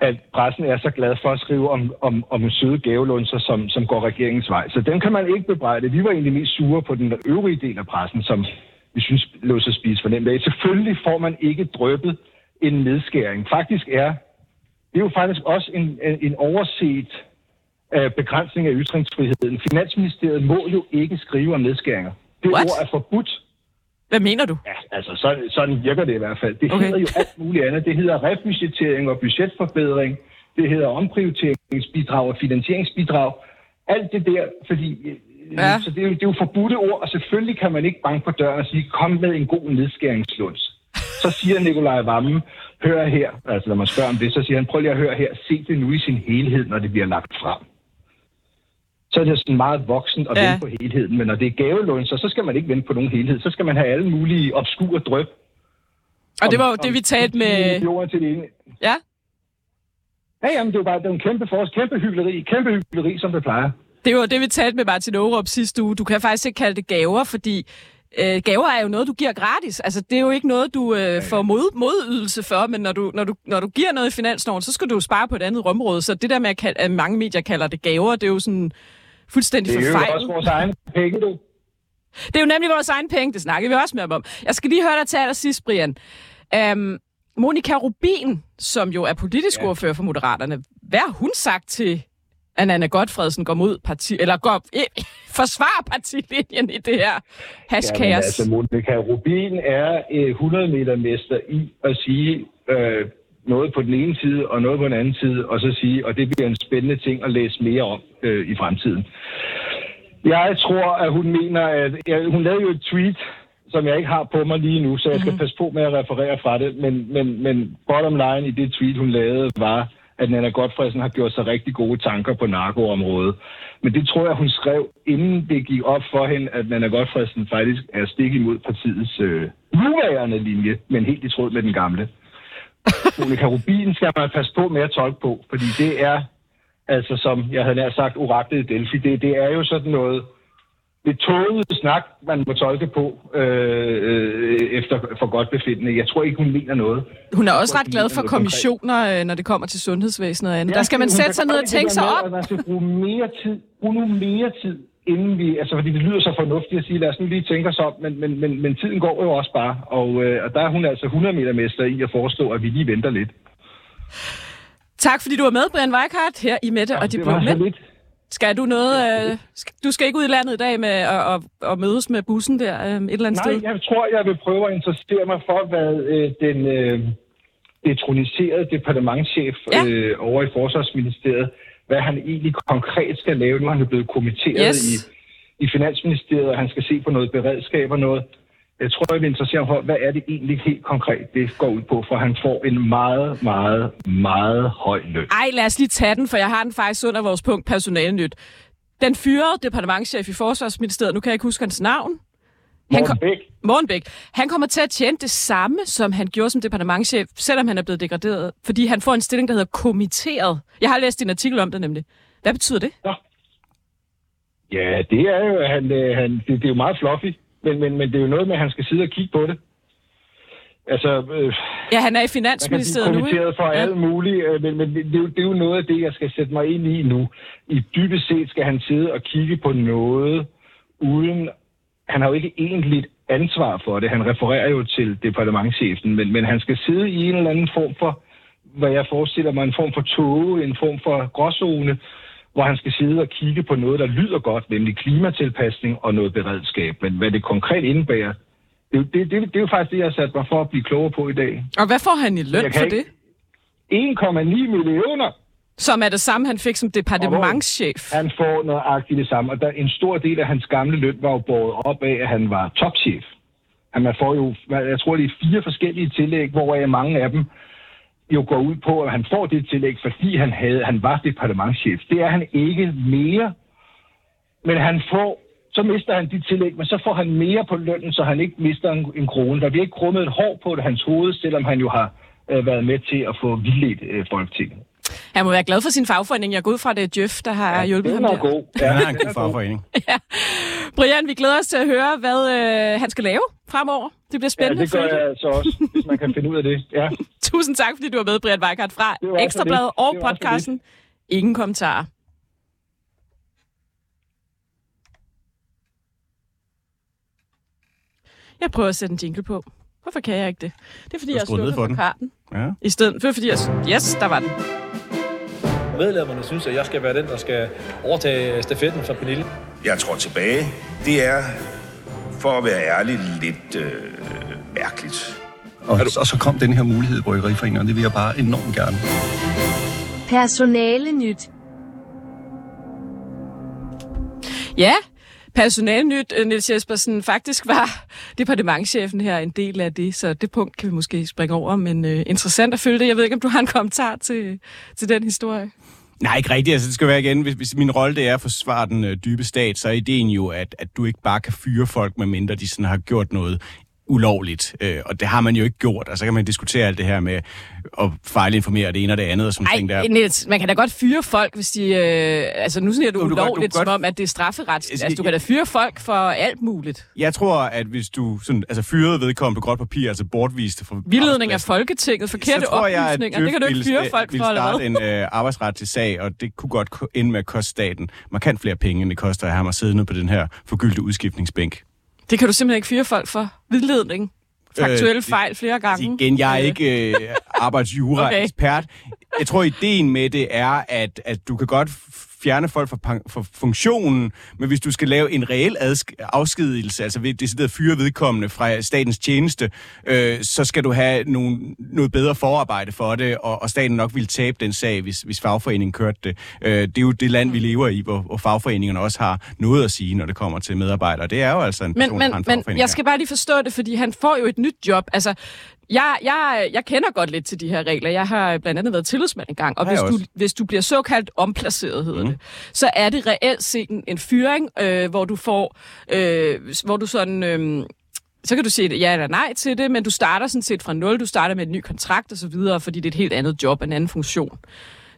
at pressen er så glad for at skrive om, om, om søde gavelunser, som, som går regeringens vej. Så dem kan man ikke bebrejde. Vi var egentlig mest sure på den øvrige del af pressen, som vi synes lå sig spise for nemt af. Selvfølgelig får man ikke drøbet en nedskæring. Faktisk er det er jo faktisk også en, en overset begrænsning af ytringsfriheden. Finansministeriet må jo ikke skrive om nedskæringer. Det What? ord er forbudt. Hvad mener du? Ja, altså sådan, sådan virker det i hvert fald. Det Okay. hedder jo alt muligt andet. Det hedder rebudgettering og budgetforbedring. Det hedder omprioriteringsbidrag og finansieringsbidrag. Alt det der, fordi... Ja. Ja. Så det er, jo, det er jo forbudte ord, og selvfølgelig kan man ikke banke på døren og sige, kom med en god nedskæringslunds. Så siger Nikolaj Vammen, hør her, altså når man spørger om det, så siger han, prøv lige at høre her, se det nu i sin helhed, når det bliver lagt frem. Så er det sådan meget voksen at Ja. vente på helheden, men når det er gavelunser, så skal man ikke vente på nogen helhed, så skal man have alle mulige obskure drøb. Og det var jo om- det, vi om talte med... millioner Til det ene. Ja, Ja, jamen, det er jo bare det jo en kæmpe fors, kæmpe hyggeleri, kæmpe hyggeleri, som det plejer. det var det, vi talte med Martin Aarup sidste uge. Du kan faktisk ikke kalde det gaver, fordi øh, gaver er jo noget, du giver gratis. Altså, det er jo ikke noget, du øh, får mod, modydelse for, men når du, når, du, når du giver noget i finansloven, så skal du jo spare på et andet område. Så det der med, at, at mange medier kalder det gaver, det er jo sådan fuldstændig Det er jo forfejlet. også vores egen penge, du. Det er jo nemlig vores egen penge, det snakker vi også med om. Jeg skal lige høre dig til allersidst, Brian. Um, Monika Rubin, som jo er politisk ja. ordfører for Moderaterne, hvad har hun sagt til, at Anna Godfredsen går mod parti, eller går, eh, forsvarer partilinjen i det her hashkaos? Jamen, altså, Monika Rubin er øh, 100 meter mester i at sige øh, noget på den ene side og noget på den anden side, og så sige, og det bliver en spændende ting at læse mere om øh, i fremtiden. Jeg tror, at hun mener, at ja, hun lavede jo et tweet, som jeg ikke har på mig lige nu, så jeg skal mm-hmm. passe på med at referere fra det. Men, men, men bottom line i det tweet, hun lavede, var, at Nana Godfredsen har gjort sig rigtig gode tanker på narkoområdet. Men det tror jeg, hun skrev, inden det gik op for hende, at Nana Godfredsen faktisk er stik imod partiets øh, nuværende linje, men helt i tråd med den gamle. Monika Rubin skal man passe på med at tolke på, fordi det er, altså som jeg havde nær sagt, oraklet i Delphi, det, det er jo sådan noget, det tågede snak, man må tolke på øh, øh, efter for godt befindende. Jeg tror ikke, hun mener noget. Hun er også ret glad for kommissioner, øh, når det kommer til sundhedsvæsenet og andet. Ja, Der skal man sætte sig ned og tænke sig op. Man skal bruge mere tid, bruge nu mere tid, inden vi, altså fordi det lyder så fornuftigt at sige, lad os nu lige tænke os om, men, men, men, men tiden går jo også bare, og, øh, og der er hun altså 100 meter mester i at forestå, at vi lige venter lidt. Tak fordi du var med, Brian Weikart, her i Mette ja, og de Blå Mænd. Skal du noget... Øh, du skal ikke ud i landet i dag med at, at, at mødes med bussen der øh, et eller andet Nej, sted? jeg tror, jeg vil prøve at interessere mig for, hvad øh, den øh, detroniserede departementchef ja. øh, over i Forsvarsministeriet, hvad han egentlig konkret skal lave. Nu er han jo blevet kommenteret yes. i, i Finansministeriet, og han skal se på noget beredskab og noget. Jeg tror, jeg vil interessere for, hvad er det egentlig helt konkret, det går ud på, for han får en meget, meget, meget høj løn. Ej, lad os lige tage den, for jeg har den faktisk under vores punkt personalnyt. Den fyrede departementchef i Forsvarsministeriet, nu kan jeg ikke huske hans navn. Han kom, Bæk. Morten Bæk. Han kommer til at tjene det samme, som han gjorde som departementchef, selvom han er blevet degraderet, fordi han får en stilling, der hedder kommitteret. Jeg har læst en artikel om det nemlig. Hvad betyder det? Ja, ja det er jo, han, øh, han, det, det er jo meget fluffy. Men, men, men det er jo noget med, at han skal sidde og kigge på det. Altså, øh, ja, han er i Finansministeriet nu, ikke? for ja. alt muligt, øh, men, men det, er jo, det er jo noget af det, jeg skal sætte mig ind i nu. I dybest set skal han sidde og kigge på noget, uden... Han har jo ikke egentlig ansvar for det. Han refererer jo til departementchefen, men, men han skal sidde i en eller anden form for, hvad jeg forestiller mig, en form for tåge, en form for gråzone, hvor han skal sidde og kigge på noget, der lyder godt, nemlig klimatilpasning og noget beredskab. Men hvad det konkret indebærer, det, det, det, det er jo faktisk det, jeg har sat mig for at blive klogere på i dag. Og hvad får han i løn for det? 1,9 millioner. Som er det samme, han fik som departementschef. Han får nøjagtigt det samme, og der, en stor del af hans gamle løn var jo båret op af, at han var topchef. Han får jo, jeg tror, det er fire forskellige tillæg, hvoraf mange af dem jo går ud på, at han får det tillæg, fordi han, havde, han var departementschef. Det er han ikke mere, men han får, så mister han de tillæg, men så får han mere på lønnen, så han ikke mister en, en krone. Der bliver ikke krummet et hår på det, hans hoved, selvom han jo har øh, været med til at få vildledt øh, Folketinget. Han må være glad for sin fagforening. Jeg går ud fra, det er Jeff, der har ja, hjulpet ham der. God. Ja, han er en god fagforening. ja. Brian, vi glæder os til at høre, hvad øh, han skal lave fremover. Det bliver spændende. Ja, det gør jeg altså også, hvis man kan finde ud af det. Ja. Tusind tak, fordi du var med, Brian Weikart, fra Ekstrabladet og podcasten. Ingen kommentarer. Jeg prøver at sætte en jingle på. Hvorfor kan jeg ikke det? Det er, fordi jeg slukker for, for karten. Ja. I stedet for, fordi jeg... Yes, der var den. Medlemmerne synes, at jeg skal være den, der skal overtage stafetten fra Pernille. Jeg tror tilbage. Det er, for at være ærlig, lidt øh, mærkeligt. Og, og så kom den her mulighed i Bryggeriforeningen, og det vil jeg bare enormt gerne. Personale nyt. Ja, personalnyt, øh, Niels Jespersen, faktisk var departementchefen her en del af det, så det punkt kan vi måske springe over, men uh, interessant at følge det. Jeg ved ikke, om du har en kommentar til, til den historie? Nej, ikke rigtigt. Altså, det skal være igen. Hvis, hvis min rolle det er at forsvare den øh, dybe stat, så er ideen jo, at, at du ikke bare kan fyre folk, medmindre de sådan har gjort noget ulovligt, øh, og det har man jo ikke gjort, og så kan man diskutere alt det her med at fejlinformere det ene og det andet. Og sådan Ej, ting der. Niels, man kan da godt fyre folk, hvis de... Øh, altså nu siger du, du ulovligt, du som godt, om, at det er strafferet. Altså, altså, du kan da fyre folk for alt muligt. Jeg tror, at hvis du sådan, altså, fyrede vedkommende på gråt papir, altså bortviste for... Vildledning af Folketinget, forkerte oplysninger, det kan du ikke fyre folk for, eller hvad? en øh, arbejdsret til sag, og det kunne godt ende med at koste staten markant flere penge, end det koster at have mig siddende på den her forgyldte udskiftningsbænk. Det kan du simpelthen ikke fyre folk for. Vildledning. faktuelle fejl flere gange. Altså, Igen, jeg er ikke øh, arbejdsjura-ekspert. Jeg tror, ideen med det er, at, at du kan godt fjerne folk fra, fra funktionen, men hvis du skal lave en reel afskedelse, altså ved decideret fyre vedkommende fra statens tjeneste, øh, så skal du have nogle, noget bedre forarbejde for det, og, og staten nok vil tabe den sag, hvis, hvis fagforeningen kørte det. Øh, det er jo det land, vi lever i, hvor, hvor fagforeningerne også har noget at sige, når det kommer til medarbejdere. Det er jo altså en person, Men, men, en men jeg skal bare lige forstå det, fordi han får jo et nyt job. Altså, jeg, jeg, jeg kender godt lidt til de her regler. Jeg har blandt andet været tillidsmand engang, og hvis du, hvis du bliver såkaldt omplaceret, hedder mm. det, så er det reelt set en, en fyring, øh, hvor du får, øh, hvor du sådan... Øh, så kan du sige ja eller nej til det, men du starter sådan set fra nul. Du starter med en ny kontrakt og så videre, fordi det er et helt andet job, en anden funktion.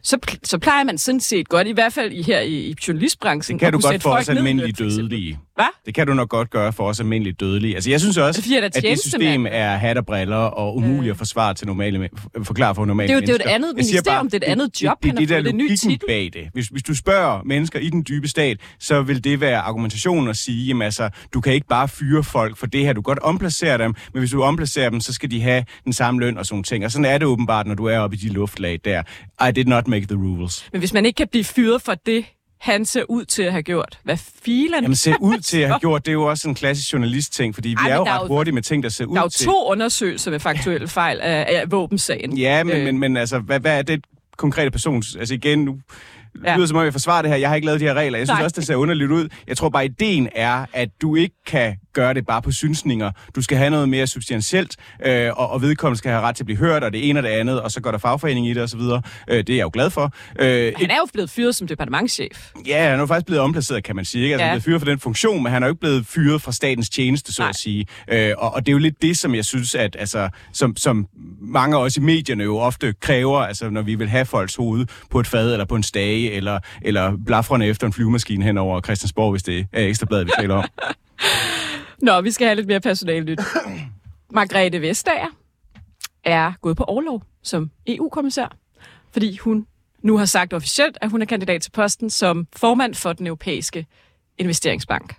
Så, så plejer man sådan set godt, i hvert fald i, her i, i journalistbranchen, Det kan du godt for os almindelige dødelige. Hvad? Det kan du nok godt gøre for os almindelige dødelige. Altså, jeg synes også, er at det system er hat og briller og umuligt at forsvare til normale, forklare for normale Det er jo- det er jo et andet ministerium, det er et andet job, Det, han det, har det, det fået, det en ny logikken titel. bag det. Hvis, hvis du spørger mennesker i den dybe stat, så vil det være argumentation at sige, jamen altså, du kan ikke bare fyre folk for det her. Du kan godt omplacere dem, men hvis du omplacerer dem, så skal de have den samme løn og sådan ting. Og sådan er det åbenbart, når du er oppe i de luftlag der. I did not make the rules. Men hvis man ikke kan blive fyret for det, han ser ud til at have gjort, hvad filen? Jamen, ser ud til at have gjort, det er jo også en klassisk journalist-ting, fordi vi Ej, er men jo der er ret hurtige med ting, der ser ud Der er jo til... to undersøgelser med faktuelle fejl af, af våbensagen. Ja, men, Øh, men, men altså, hvad, hvad er det konkrete persons... Altså igen, nu ja. lyder som om, jeg forsvarer det her. Jeg har ikke lavet de her regler. Jeg synes Nej. også, det ser underligt ud. Jeg tror bare, ideen er, at du ikke kan gøre det bare på synsninger. Du skal have noget mere substantielt, øh, og, og vedkommende skal have ret til at blive hørt, og det ene og det andet, og så går der fagforening i det osv. Øh, det er jeg jo glad for. Øh, Han er jo blevet fyret som departementschef. Ja, han er jo faktisk blevet omplaceret, kan man sige. Ikke? Altså, Ja. Han er blevet fyret for den funktion, men han er jo ikke blevet fyret fra statens tjeneste, så Nej. at sige. Øh, og, og det er jo lidt det, som jeg synes, at altså, som, som mange os i medierne jo ofte kræver, altså når vi vil have folks hoved på et fad, eller på en stage, eller, eller blafrende efter en flyvemaskine hen over Christiansborg, hvis det er ekstrabladet, vi taler om. Nå, vi skal have lidt mere personale nyt. Margrethe Vestager er gået på overlov som EU-kommissær, fordi hun nu har sagt officielt, at hun er kandidat til posten som formand for den europæiske investeringsbank.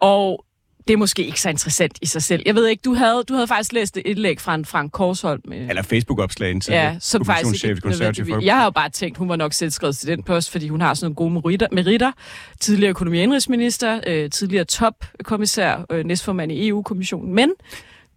Og det er måske ikke så interessant i sig selv. Jeg ved ikke, du havde, du havde faktisk læst et indlæg fra en Frank Korsholm. Med, Eller Facebook-opslagen til ja, som faktisk ikke Konservative. Jeg har jo bare tænkt, hun var nok selv skrevet til den post, fordi hun har sådan nogle gode meritter. meritter. Tidligere økonomi- og indrigsminister, øh, tidligere topkommissær, øh, næstformand i EU-kommissionen. Men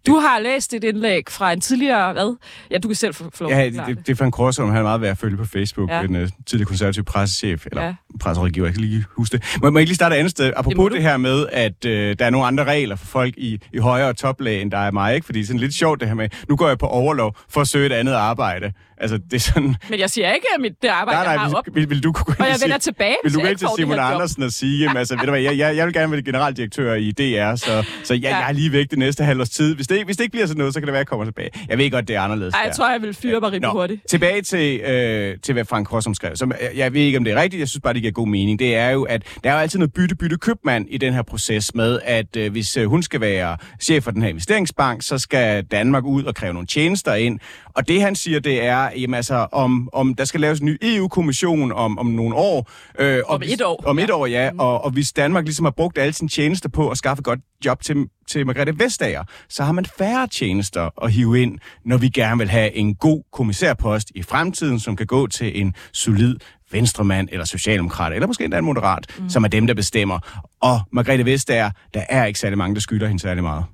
du har læst et indlæg fra en tidligere, hvad? Ja, du kan selv få lov Ja, det, det, det er Frank Korsholm, han er meget værd at følge på Facebook, ja. en uh, tidligere konservativ pressechef, eller Ja. Presserådgiver, jeg kan lige huske det. Må, må jeg ikke lige starte et andet sted? Apropos det, det her med, at øh, der er nogle andre regler for folk i, i højere toplag, end der er mig, ikke? Fordi det er sådan lidt sjovt det her med, nu går jeg på overlov for at søge et andet arbejde. Altså, det er sådan... Men jeg siger ikke, at mit det arbejde, Nej, jeg nej, har op. vil, vil, vil du kunne Og jeg sige- vender tilbage, Vil du jeg gå til Simon? Andersen og sige, jamen, altså, ved du hvad, jeg, jeg, jeg vil gerne være generaldirektør i DR, så, så jeg, Ja. jeg er lige væk det næste halvårs tid. Hvis det, ikke- hvis det ikke bliver sådan noget, så kan det være, at jeg kommer tilbage. Jeg ved godt, det er anderledes Ej, der. jeg tror, jeg vil fyre mig rimelig hurtigt. Tilbage til, øh, til hvad Frank Korsum skrev. Som, jeg, jeg ved ikke, om det er rigtigt. Jeg synes bare, det giver god mening. Det er jo, at der er jo altid noget bytte-bytte-købmand i den her proces med, at øh, hvis øh, hun skal være chef for den her investeringsbank, så skal Danmark ud og kræve nogle tjenester ind. Og det, han siger, det er, jamen, altså, om, om der skal laves en ny EU-kommission om, om nogle år. Øh, og Om hvis, et år. Om et Ja. Mm. år, ja. Og, og hvis Danmark ligesom har brugt alle sine tjenester på at skaffe et godt job til, til Margrethe Vestager, så har man færre tjenester at hive ind, når vi gerne vil have en god kommissærpost i fremtiden, som kan gå til en solid venstremand eller socialdemokrat, eller måske endda en moderat, mm. som er dem, der bestemmer. Og Margrethe Vestager, der er ikke særlig mange, der skylder hende særlig meget.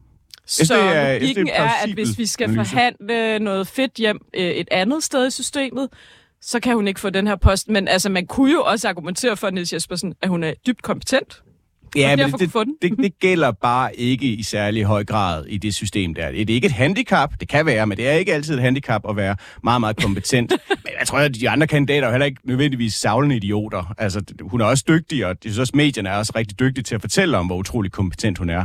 Så det er- logikken er at hvis vi skal analyse. forhandle noget fedt hjem øh, et andet sted i systemet, så kan hun ikke få den her post. Men altså, man kunne jo også argumentere for, Niels Jespersen, at hun er dybt kompetent. Ja, men det, den. det, det gælder bare ikke i særlig høj grad i det system der. Det er ikke et handicap, det kan være, men det er ikke altid et handicap at være meget, meget kompetent. men jeg tror, at de andre kandidater er heller ikke nødvendigvis savlende idioter. Altså, hun er også dygtig, og jeg synes også, medierne er også rigtig dygtige til at fortælle om, hvor utrolig kompetent hun er.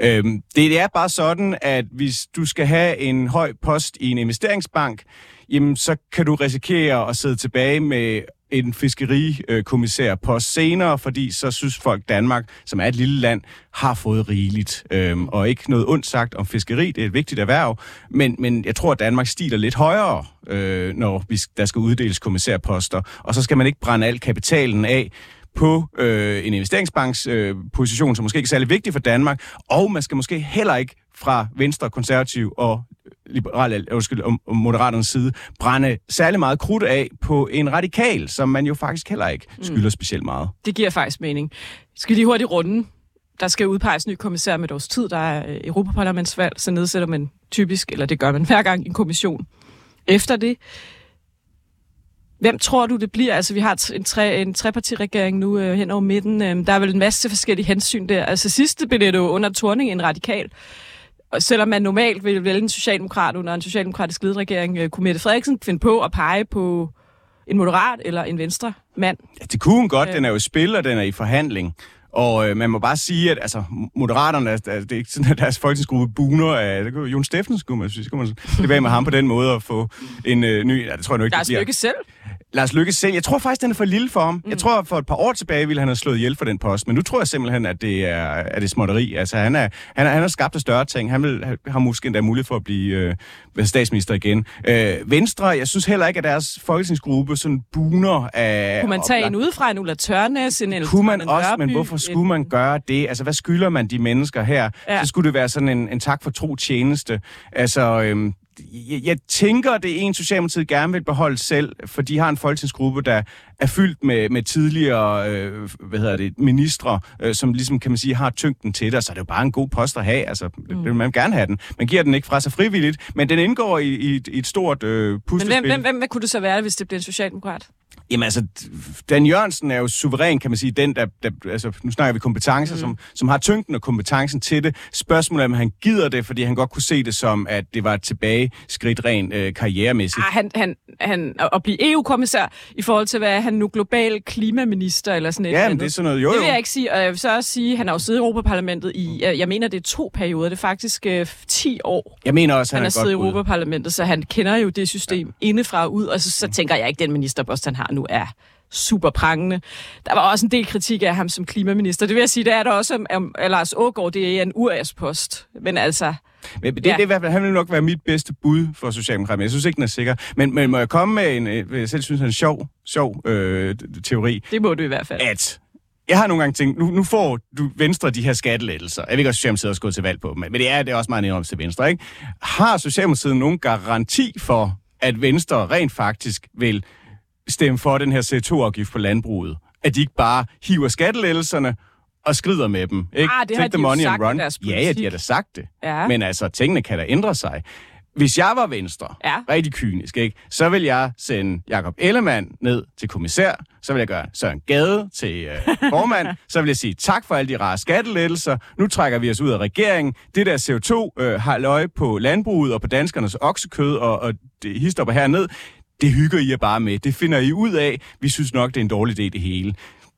Øhm, det er bare sådan, at hvis du skal have en høj post i en investeringsbank, jamen så kan du risikere at sidde tilbage med en fiskerikommissær på senere, fordi så synes folk Danmark, som er et lille land, har fået rigeligt. Øhm, og ikke noget ondt sagt om fiskeri, det er et vigtigt erhverv, men, men jeg tror, at Danmark stiler lidt højere, øh, når vi, der skal uddeles kommissærposter, og så skal man ikke brænde al kapitalen af på øh, en investeringsbanks øh, position, som måske ikke er særlig vigtig for Danmark, og man skal måske heller ikke fra Venstre, Konservativ og liberale, undskyld, og, moderaternes side, brænde særlig meget krudt af på en radikal, som man jo faktisk heller ikke skylder mm. specielt meget. Det giver faktisk mening. Skal lige hurtigt runde? Der skal udpeges en ny kommissær med et års tid. Der er øh, Europaparlamentsvalg, så nedsætter man typisk, eller det gør man hver gang, en kommission. Efter det, Hvem tror du, det bliver? Altså, vi har en, tre, en trepartiregering nu øh, hen over midten. Øh, der er vel en masse forskellige hensyn der. Altså, sidste blev det jo under Torning en radikal. Selvom man normalt vil vælge en socialdemokrat under en socialdemokratisk ledet regering, øh, kunne Mette Frederiksen finde på at pege på en moderat eller en venstre mand. Ja, det kunne hun godt. Øh. Den er jo spil, og den er i forhandling. Og øh, man må bare sige, at altså, Moderaterne, altså, det er ikke sådan, at deres folketingsgruppe buner af... Det kunne, Jon Steffensen skulle man synes. Kunne man det være med ham på den måde at få en øh, ny... Ja, det tror jeg nu ikke, Lars Løkke selv? Lars Lykke selv. Jeg tror faktisk, den er for lille for ham. Mm. Jeg tror, for et par år tilbage ville han have slået ihjel for den post, men nu tror jeg simpelthen, at det er, at det er småtteri. Altså, han, er, han, er, han har skabt større ting. Han vil have måske endda mulighed for at blive øh, statsminister igen. Øh, Venstre, jeg synes heller ikke, at deres folketingsgruppe sådan buner af... Kunne man tage oplagt. en udefra, en Ulla Tørnes, en Kunne man også, Nørby, men hvorfor skulle man gøre det? Altså, hvad skylder man de mennesker her? Ja. Så skulle det være sådan en, en tak for tro tjeneste. Altså, øhm, jeg, jeg tænker, det er en, Socialdemokratiet gerne vil beholde selv, for de har en folketingsgruppe, der er fyldt med, med tidligere øh, hvad hedder det, ministre, øh, som ligesom, kan man sige, har tyngden til det, så er det jo bare en god post at have. Altså, mm. det vil man gerne have den. Man giver den ikke fra sig frivilligt, men den indgår i, i, i et stort øh, puslespil. Men hvem, hvem, hvem, hvem kunne det så være, hvis det bliver en socialdemokrat? Jamen altså, Dan Jørgensen er jo suveræn, kan man sige, den, der, der altså, nu snakker vi kompetencer, mm. som, som har tyngden og kompetencen til det. Spørgsmålet er, om han gider det, fordi han godt kunne se det som, at det var et tilbage skridt rent øh, karrieremæssigt. Ah, han, han, han, at blive EU-kommissær i forhold til, hvad er han nu global klimaminister eller sådan et Ja, men det er sådan noget, jo, jo. Det vil jeg ikke sige, og jeg vil så også sige, at han har jo siddet i Europaparlamentet i, jeg mener, det er to perioder, det er faktisk øh, 10 år. Jeg mener også, han, han har siddet i Europaparlamentet, så han kender jo det system ja. indefra og ud, og så, så tænker jeg ikke, den ministerpost, han har nu, er super prangende. Der var også en del kritik af ham som klimaminister. Det vil jeg sige, det er der også om, Lars Ågaard, det er en URS-post. Men altså... Men det, ja. det, det, det, han vil nok være mit bedste bud for Socialdemokraterne. Jeg synes ikke, den er sikker. Men, men må jeg komme med en, øh, jeg selv synes, en sjov, sjov øh, teori? Det må du i hvert fald. At jeg har nogle gange tænkt, nu, nu får du Venstre de her skattelettelser. Jeg ved ikke, at Socialdemokratiet også gået til valg på dem, men det er, det er også meget enormt til Venstre, ikke? Har Socialdemokratiet nogen garanti for, at Venstre rent faktisk vil stemme for den her CO2-afgift på landbruget. At de ikke bare hiver skattelettelserne og skrider med dem. Ikke? Ah, det har de money sagt run. Ja, ja, de har da sagt det. Ja. Men altså, tingene kan da ændre sig. Hvis jeg var Venstre, ja. rigtig kynisk, ikke, så vil jeg sende Jakob Ellemann ned til kommissær, så vil jeg gøre Søren Gade til øh, formand, så vil jeg sige tak for alle de rare skattelettelser, nu trækker vi os ud af regeringen, det der CO2 øh, har løg på landbruget og på danskernes oksekød og, og det histopper herned, det hygger I jer bare med. Det finder I ud af. Vi synes nok, det er en dårlig idé, det hele.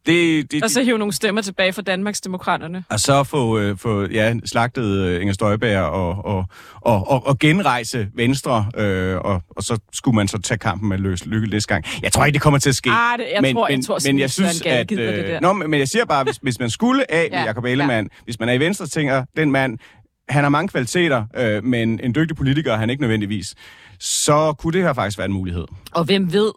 Det, det, og så hive nogle stemmer tilbage fra Danmarks Demokraterne. Og så få, øh, få ja, slagtet øh, Inger Støjberg og, og, og, og, og genrejse Venstre, øh, og, og så skulle man så tage kampen med løs lykke næste gang. Jeg tror ikke, det kommer til at ske. Ah, det, jeg men, tror, jeg tror men, men jeg synes, at... Øh, det der. Nå, men jeg siger bare, hvis, hvis man skulle af ja, Jacob Ellemann, ja. hvis man er i Venstre, tænker, den mand, han har mange kvaliteter, øh, men en dygtig politiker er han ikke nødvendigvis så kunne det her faktisk være en mulighed. Og hvem ved,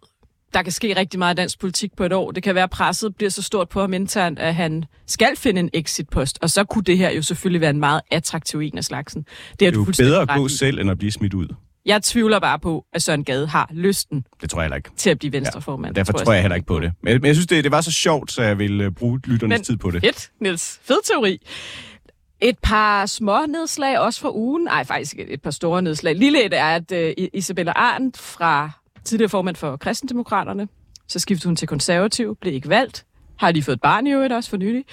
der kan ske rigtig meget i dansk politik på et år. Det kan være, at presset bliver så stort på ham internt, at han skal finde en exitpost. Og så kunne det her jo selvfølgelig være en meget attraktiv en af slagsen. Det er, det er jo bedre at gå selv, end at blive smidt ud. Jeg tvivler bare på, at Søren Gade har lysten det tror jeg heller ikke. til at blive venstreformand. Ja, derfor tror jeg, tror jeg heller ikke på det. Men, men jeg synes, det, det var så sjovt, så jeg vil uh, bruge lytternes men, tid på det. Fedt, Niels. Fed teori. Et par små nedslag også fra ugen. Nej, faktisk et par store nedslag. Lille et er, at uh, Isabella Arndt fra tidligere formand for Kristendemokraterne, så skiftede hun til konservativ, blev ikke valgt, har lige fået et barn i øvrigt også for nylig.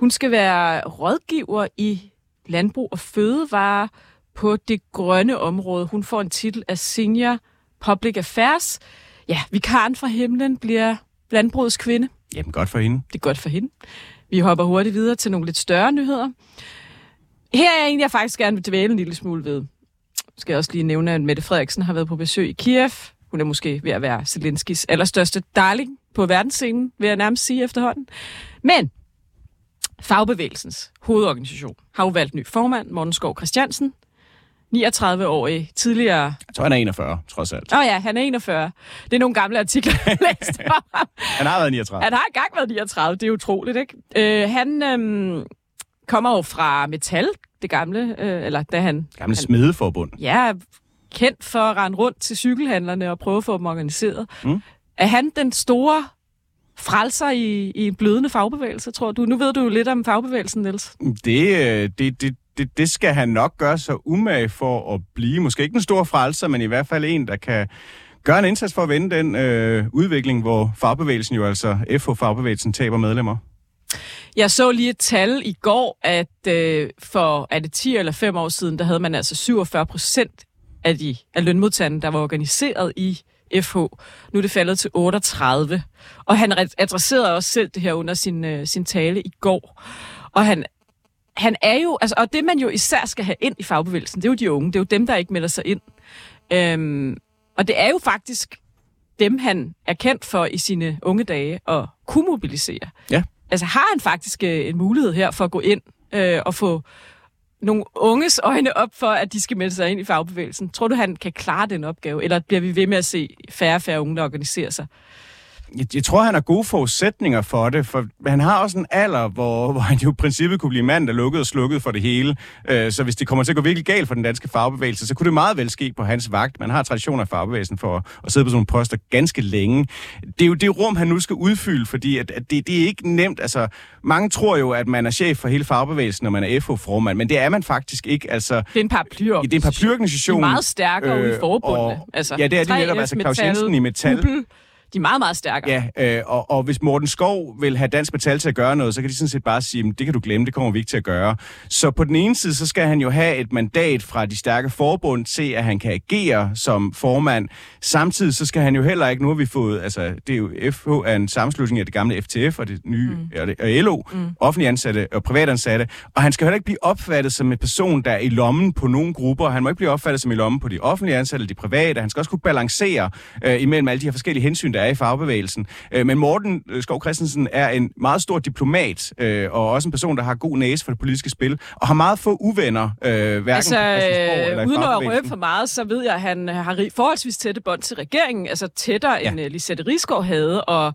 Hun skal være rådgiver i landbrug og fødevare på det grønne område. Hun får en titel af Senior Public Affairs. Ja, vikaren fra himlen bliver landbrugets kvinde. Jamen, godt for hende. Det er godt for hende. Vi hopper hurtigt videre til nogle lidt større nyheder. Her er en, jeg faktisk gerne vil dvæle en lille smule ved. Skal jeg også lige nævne, at Mette Frederiksen har været på besøg i Kiev. Hun er måske ved at være Zelenskis allerstørste darling på verdensscenen, vil jeg nærmest sige efterhånden. Men fagbevægelsens hovedorganisation har jo valgt ny formand, Morten Skov Christiansen. 39-årig, tidligere... Jeg tror, han er 41, trods alt. Åh oh ja, han er 41. Det er nogle gamle artikler, jeg har læst om. Han har været 39. Han har engang været 39, det er utroligt, ikke? Øh, han øhm, kommer jo fra Metal, det gamle, øh, eller da han... Gamle smedeforbund. Ja, kendt for at rende rundt til cykelhandlerne og prøve at få dem organiseret. Mm. Er han den store frelser i, i en blødende fagbevægelse, tror du? Nu ved du jo lidt om fagbevægelsen, Niels. Det, øh, det, det, det, det skal han nok gøre så umage for at blive. Måske ikke en stor frelser, men i hvert fald en, der kan gøre en indsats for at vende den øh, udvikling, hvor fagbevægelsen jo altså, FH-fagbevægelsen, taber medlemmer. Jeg så lige et tal i går, at øh, for er det 10 eller 5 år siden, der havde man altså 47 procent af, de, af lønmodtagerne, der var organiseret i FH. Nu er det faldet til 38. Og han adresserede også selv det her under sin, øh, sin tale i går. Og han, han er jo, altså, og det man jo især skal have ind i fagbevægelsen, det er jo de unge, det er jo dem, der ikke melder sig ind. Øhm, og det er jo faktisk dem, han er kendt for i sine unge dage at kunne mobilisere. Ja. Altså har han faktisk øh, en mulighed her for at gå ind øh, og få nogle unges øjne op for, at de skal melde sig ind i fagbevægelsen? Tror du, han kan klare den opgave, eller bliver vi ved med at se færre og færre unge, der organiserer sig? Jeg, jeg tror, han har gode forudsætninger for det, for han har også en alder, hvor, hvor han jo i princippet kunne blive mand, der lukkede og slukkede for det hele. Øh, så hvis det kommer til at gå virkelig galt for den danske fagbevægelse, så kunne det meget vel ske på hans vagt. Man har traditioner i fagbevægelsen for at, at sidde på sådan nogle poster ganske længe. Det er jo det rum, han nu skal udfylde, fordi at, at det, det er ikke nemt. Altså, mange tror jo, at man er chef for hele fagbevægelsen, når man er FO-formand, men det er man faktisk ikke. Altså, det er en paraplyorganisation. Det er en paraplyorganisation. De er meget stærkere øh, ude i forbundene. Altså, ja, det er det netop. Altså, Claus Jensen i Metal. Google, de er meget, meget stærkere. Ja, øh, og, og hvis Morten Skov vil have Dansk Metal til at gøre noget, så kan de sådan set bare sige, det kan du glemme, det kommer vi ikke til at gøre. Så på den ene side, så skal han jo have et mandat fra de stærke forbund til, at han kan agere som formand. Samtidig så skal han jo heller ikke, nu har vi fået, altså det er jo FH er en sammenslutning af det gamle FTF og det nye mm. og, det, og LO, mm. offentlige ansatte og privatansatte, og han skal heller ikke blive opfattet som en person, der er i lommen på nogle grupper. Han må ikke blive opfattet som i lommen på de offentlige ansatte eller de private. Han skal også kunne balancere øh, imellem alle de her forskellige hensyn, der er i fagbevægelsen. Øh, men Morten øh, Skov Christensen er en meget stor diplomat, øh, og også en person, der har god næse for det politiske spil, og har meget få uvenner, øh, hverken altså, eller uden at røbe for meget, så ved jeg, at han har forholdsvis tætte bånd til regeringen, altså tættere ja. end uh, Lisette Rigsgaard havde, og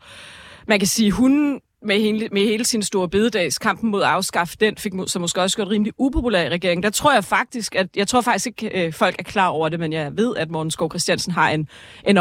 man kan sige, hun med hele, med hele sin store bededags kampen mod at afskaffe den, fik så måske også gjort rimelig upopulær i regeringen. Der tror jeg faktisk, at jeg tror faktisk ikke, øh, folk er klar over det, men jeg ved, at Morten Skov Christiansen har en, en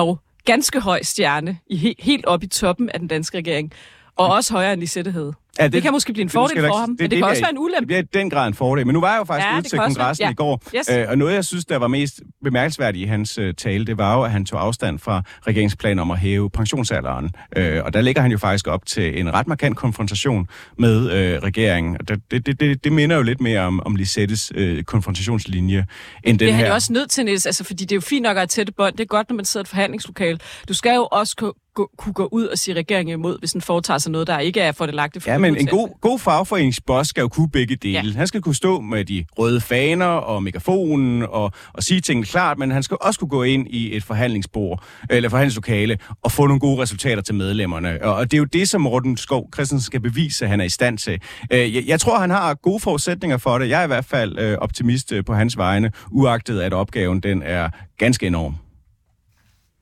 ganske høj stjerne i, he, helt op i toppen af den danske regering. Og også højere end Lisette havde. Ja, det, det kan måske blive en fordel for ham, det, men det, det kan også være en ulempe. Det bliver i den grad en fordel. Men nu var jeg jo faktisk ja, ude til kongressen ja. i går, yes. øh, og noget, jeg synes, der var mest bemærkelsesværdigt i hans øh, tale, det var jo, at han tog afstand fra regeringsplanen om at hæve pensionsalderen. Øh, og der ligger han jo faktisk op til en ret markant konfrontation med øh, regeringen. Det, det, det, det minder jo lidt mere om, om Lisettes øh, konfrontationslinje, end den her. Det er han jo også nødt til, Niels, altså, fordi det er jo fint nok at have tætte bånd. Det er godt, når man sidder i et forhandlingslokale. Du skal jo også gå, kunne gå ud og sige regeringen imod, hvis den foretager sig noget, der ikke er fordelagtigt for Ja, men en god, god fagforeningsboss skal jo kunne begge dele. Ja. Han skal kunne stå med de røde faner og megafonen og, og sige tingene klart, men han skal også kunne gå ind i et forhandlingsbord eller forhandlingslokale og få nogle gode resultater til medlemmerne. Og, og det er jo det, som Morten Skov Christensen skal bevise, at han er i stand til. Øh, jeg, jeg tror, han har gode forudsætninger for det. Jeg er i hvert fald øh, optimist øh, på hans vegne, uagtet at opgaven den er ganske enorm.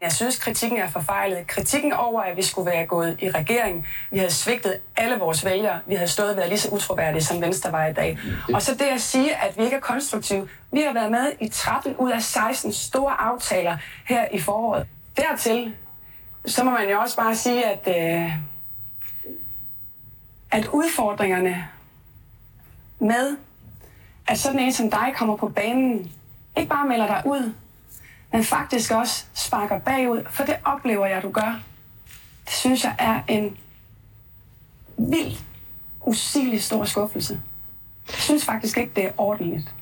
Jeg synes, kritikken er forfejlet. Kritikken over, at vi skulle være gået i regering. Vi havde svigtet alle vores vælgere. Vi havde stået og været lige så utroværdige, som Venstre var i dag. Og så det at sige, at vi ikke er konstruktive. Vi har været med i 13 ud af 16 store aftaler her i foråret. Dertil, så må man jo også bare sige, at, øh, at udfordringerne med, at sådan en som dig kommer på banen, ikke bare melder dig ud, men faktisk også sparker bagud, for det oplever jeg, du gør. Det synes jeg er en vild, usigelig stor skuffelse. Jeg synes faktisk ikke, det er ordentligt.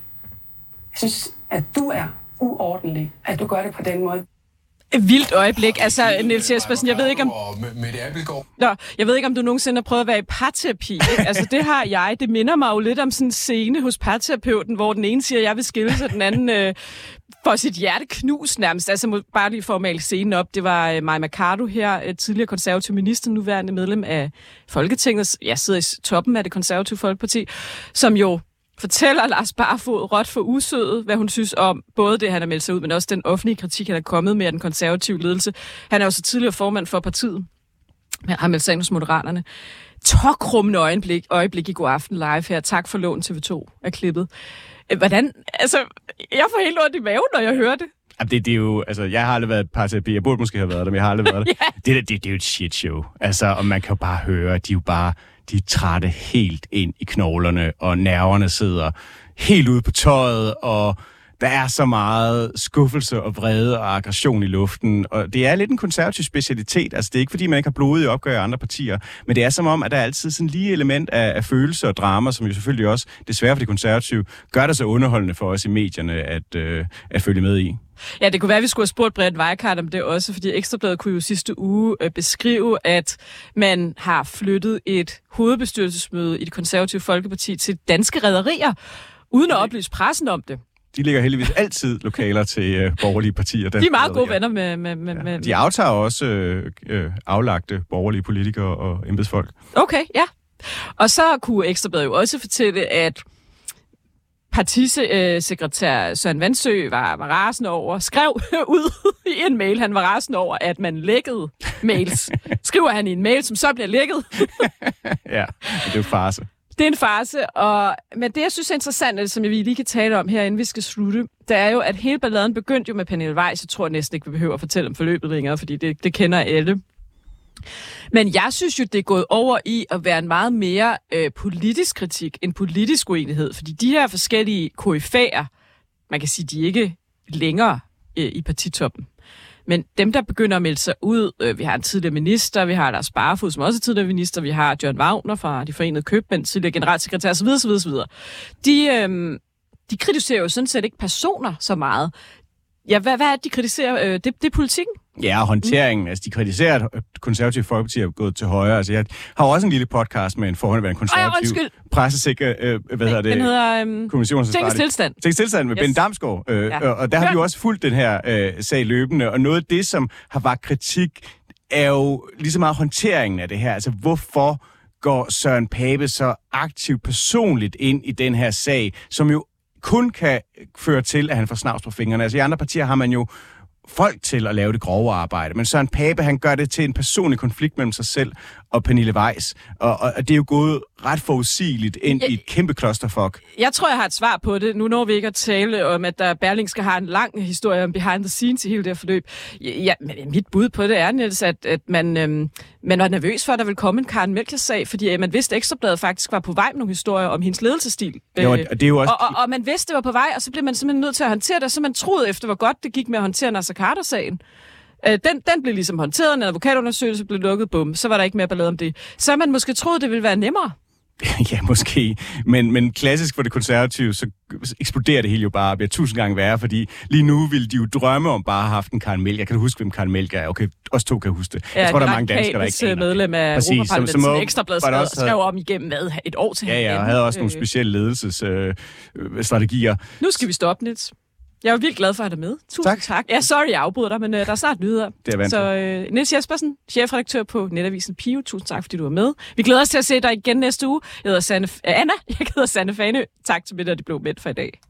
Jeg synes, at du er uordentlig, at du gør det på den måde. Et vildt øjeblik. Altså, Niels Jespersen, jeg ved ikke om... Mette Appelgaard. Nå, jeg ved ikke, om du nogensinde har prøvet at være i parterapi. Ikke? Altså, det har jeg. Det minder mig jo lidt om sådan en scene hos parterapeuten, hvor den ene siger, at jeg vil skille sig, den anden øh, får sit hjerte knus nærmest. Altså, bare lige for at male scenen op. Det var øh, Maja Mercado her, øh, tidligere konservativ minister, nuværende medlem af Folketinget. Jeg sidder i toppen af det konservative Folkeparti, som jo fortæller Lars Barfod råt for usødet, hvad hun synes om både det, han har meldt sig ud, men også den offentlige kritik, han er kommet med af den konservative ledelse. Han er jo så tidligere formand for partiet, men har meldt sig ind hos Moderaterne. Tokrummende øjeblik, øjeblik i God Aften Live her. Tak for lån TV2 er klippet. Øh, Hvordan, altså, jeg får helt ondt i maven, når jeg hører det. Jamen, det, det er jo, altså, jeg har aldrig været parterapi. Jeg burde måske have været der, men jeg har aldrig været der. Ja. det, det, det, det er jo et shit show. Altså, og man kan jo bare høre, at de er jo bare, de er trætte helt ind i knoglerne, og nerverne sidder helt ude på tøjet, og der er så meget skuffelse og vrede og aggression i luften, og det er lidt en konservativ specialitet. Altså, det er ikke, fordi man ikke har blodet i opgør i andre partier, men det er som om, at der er altid sådan lige element af, af følelse og drama, som jo selvfølgelig også, desværre for de konservative, gør det så underholdende for os i medierne at, øh, at følge med i. Ja, det kunne være, at vi skulle have spurgt Brian Weikart om det også, fordi Ekstrabladet kunne jo sidste uge øh, beskrive, at man har flyttet et hovedbestyrelsesmøde i det konservative Folkeparti til danske rædderier, uden at oplyse pressen om det. De ligger heldigvis altid lokaler til øh, borgerlige partier. De er meget gode venner med... med, med, med De aftager også øh, øh, aflagte borgerlige politikere og embedsfolk. Okay, ja. Og så kunne Ekstrabladet jo også fortælle, at partisekretær Søren Vandsø var, var rasende over, skrev ud i en mail, han var rasende over, at man lækkede mails. Skriver han i en mail, som så bliver lækket. ja, det er jo farse. Det er en farse, og, men det, jeg synes er interessant, og som vi lige kan tale om her, inden vi skal slutte, det er jo, at hele balladen begyndte jo med Pernille Weiss. Jeg tror næsten ikke, vi behøver at fortælle om forløbet længere, fordi det, det kender alle. Men jeg synes jo, det er gået over i at være en meget mere øh, politisk kritik end politisk uenighed, fordi de her forskellige koryfæer, man kan sige, de er ikke længere øh, i partitoppen. Men dem, der begynder at melde sig ud, øh, vi har en tidligere minister, vi har Lars Barfod, som også er tidligere minister, vi har John Wagner fra De Forenede Købmænd, tidligere generalsekretær osv., osv., osv. De, øh, de kritiserer jo sådan set ikke personer så meget. Ja, hvad, hvad er det, de kritiserer? Øh, det, det er politikken. Ja, og håndteringen. Mm. Altså, de kritiserer, at konservative folkeparti er gået til højre. Altså, jeg har også en lille podcast med en forhåndværende konservativ undskyld. pressesikker, øh, hvad hedder det? Den hedder øhm. Tingens tilstand. Tingens tilstand med Yes. Ben Damsgaard. Øh, Ja. ja. Og der har vi jo også fulgt den her øh, sag løbende. Og noget af det, som har været kritik, er jo lige så meget håndteringen af det her. Altså, hvorfor går Søren Pape så aktivt personligt ind i den her sag, som jo kun kan føre til, at han får snavs på fingrene. Altså i andre partier har man jo folk til at lave det grove arbejde. Men Søren Pape, han gør det til en personlig konflikt mellem sig selv og Pernille Weiss. Og, og, det er jo gået ret forudsigeligt ind i et kæmpe klosterfuck. Jeg tror, jeg har et svar på det. Nu når vi ikke at tale om, at der Berlingske har en lang historie om behind the scenes i hele det her forløb. Ja, men mit bud på det er, Niels, at, at man, øhm, man var nervøs for, at der ville komme en Karen Melchior-sag, fordi øh, man vidste, at Ekstrabladet faktisk var på vej med nogle historier om hendes ledelsestil. Jo, og det er jo også- og, og, og man vidste, det var på vej, og så blev man simpelthen nødt til at håndtere det, og så man troede efter, hvor godt det gik med at håndtere Nasser Carter-sagen. Øh, Den, den blev ligesom håndteret, en advokatundersøgelse blev lukket, bum, så var der ikke mere ballade om det. Så man måske troede, det ville være nemmere. ja, måske. Men, men klassisk for det konservative, så eksploderer det hele jo bare og bliver tusind gange værre, fordi lige nu vil de jo drømme om bare at have haft en Karen Melchior. Kan du huske, hvem Karen Melchior er? Okay, os to kan huske det. Jeg tror, der er mange danskere, der ikke aner medlem af Præcis, Europaparlamentet, som, som, var der skrev, om igennem hvad, et år til Ja, ja, og havde også nogle Øh, specielle ledelsesstrategier. Nu skal vi stoppe, Nils. Jeg er vildt glad for at have dig med. Tusind tak. tak. Ja, sorry, jeg afbryder dig, men øh, der er snart nyheder. Det er Så øh, Niels Jespersen, chefredaktør på Netavisen Pio, tusind tak, fordi du var med. Vi glæder os til at se dig igen næste uge. Jeg hedder Sanne, øh, Anna, jeg hedder Sanne Fane. Tak til Midt og det blev med for i dag.